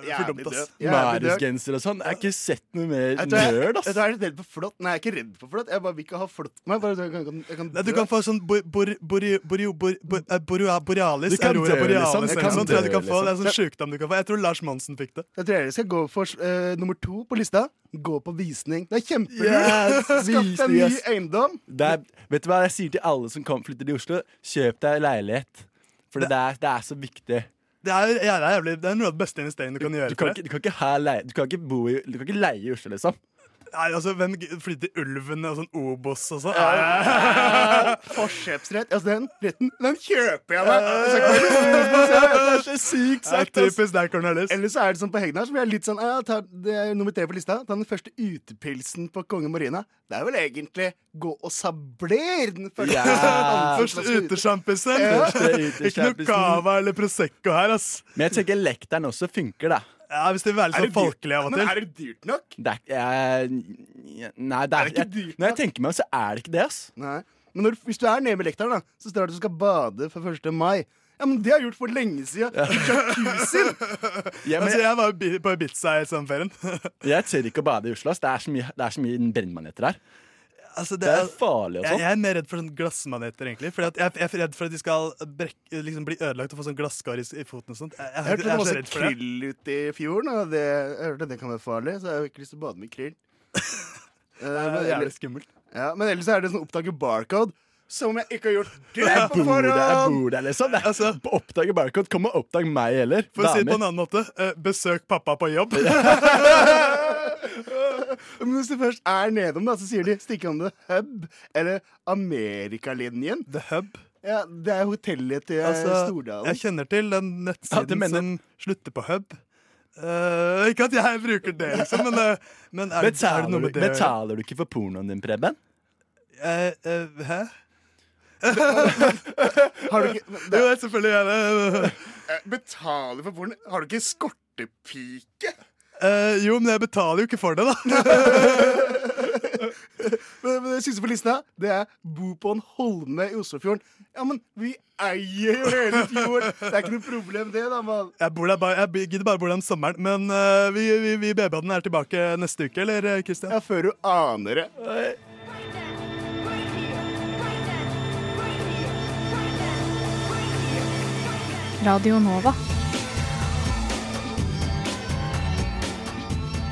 Jævlig og sånn. Jeg har ikke sett noe mer nerd, jeg, ass. jeg er litt redd for flått. Nei, jeg er ikke redd for flått. Jeg bare vil ikke ha flått på meg. Bare, jeg kan, jeg kan, Nei, du kan få sånn bor, bor, bor, bor, bor, bor, eh, borea- borealis. Du kan aurora dø, borealis liksom. Du kan sånt, tror du kan få. Det er en liksom. sånn sjukdom du kan få. Jeg tror Lars Monsen fikk det. Jeg tror jeg skal gå for eh, nummer to på lista. Gå på visning. Det er kjempelurt. Yes, Skaff deg ny eiendom. Det er, vet du hva jeg sier til alle som kom, flytter til Oslo? Kjøp deg leilighet. For det, er, det er så viktig. Det er, jævlig, det er noe av det beste investeringen du kan gjøre. Du kan ikke, du kan ikke, leie, du kan ikke, bo i, du kan ikke leie i Oslo, liksom. Nei, altså, Hvem flytter Ulven og sånn Obos og sånn? Forkjøpsrett. Altså, den retten, den kjøper jeg meg. Så Det er så sykt sagt, typisk deg, Cornelis. Eller så er det sånn på Hegnar, så blir jeg litt sånn ja, ta, Det er nummer tre på lista. Ta den første utepilsen på Konge Marina. Det er vel egentlig gå og sabler den første. Ja. første utesjampisen. Ikke noe cava eller Prosecco her, ass. Men jeg tenker lekteren også funker, da. Ja, Hvis det vil være litt sånn det folkelig av og til. Men er det dyrt nok? Det er, jeg, nei, det er, Er det ikke jeg, nok Når jeg tenker meg om, så er det ikke det, ass. Nei. Men når, hvis du er nede med lekteren, da, så står det at du skal bade for 1. mai. Ja, men Det har jeg gjort for lenge siden. Jacuzzi! Ja, men Altså, jeg var jo bi- på Ibiza i sommerferien. jeg tør ikke å bade i Oslo. ass. Det er så mye, det er så mye brennmaneter her. Altså, Det er farlig og jeg, sånn. jeg er mer redd for sånn glassmaneter, egentlig. Fordi at jeg, jeg er redd for at de skal brekke, liksom bli ødelagt og få sånn glasskar i, i foten og sånt. Jeg, jeg, Jeg jeg, hørte det var er masse det. krill ute i fjorden, og det, jeg hørte det kan være farlig, så jeg har ikke lyst til å bade med krill. Eh, Det er jævlig skummelt. ja, men ellers er det sånn oppdage barcode, som jeg ikke har gjort det Jeg på der, jeg bor der, liksom. Det er, på Oppdager Barcode. Kom og oppdag meg heller. For å si det på en annen måte, eh, besøk pappa på jobb. Men hvis du først er nedom, da, så sier de 'stikk om the hub' eller Amerikalinjen. The Hub. Ja, det er hotellet til eh, Altså, Stordalen. jeg kjenner til den Ja, nettsiden det mener- som slutter på hub. Uh, ikke at jeg bruker det, liksom, men, uh, men er, betaler, er det Betaler, noe du, med det betaler du ikke for pornoen din, Preben? Eh, eh, hæ? Har du ikke Jo, jeg selvfølgelig gjør det. Eh, Betaler for porno? Har du ikke skortepike? Eh, jo, men jeg betaler jo ikke for det, da. Men, men det siste på lista, det er bo på en holme i Oslofjorden. Ja, men vi eier jo hele fjorden! Det er ikke noe problem, det, da, mann. Jeg, bor der bare, jeg gidder bare bo der om sommeren, men uh, vi, vi, vi er tilbake neste uke, eller, Kristian? Ja, før du aner det. Radio Nova.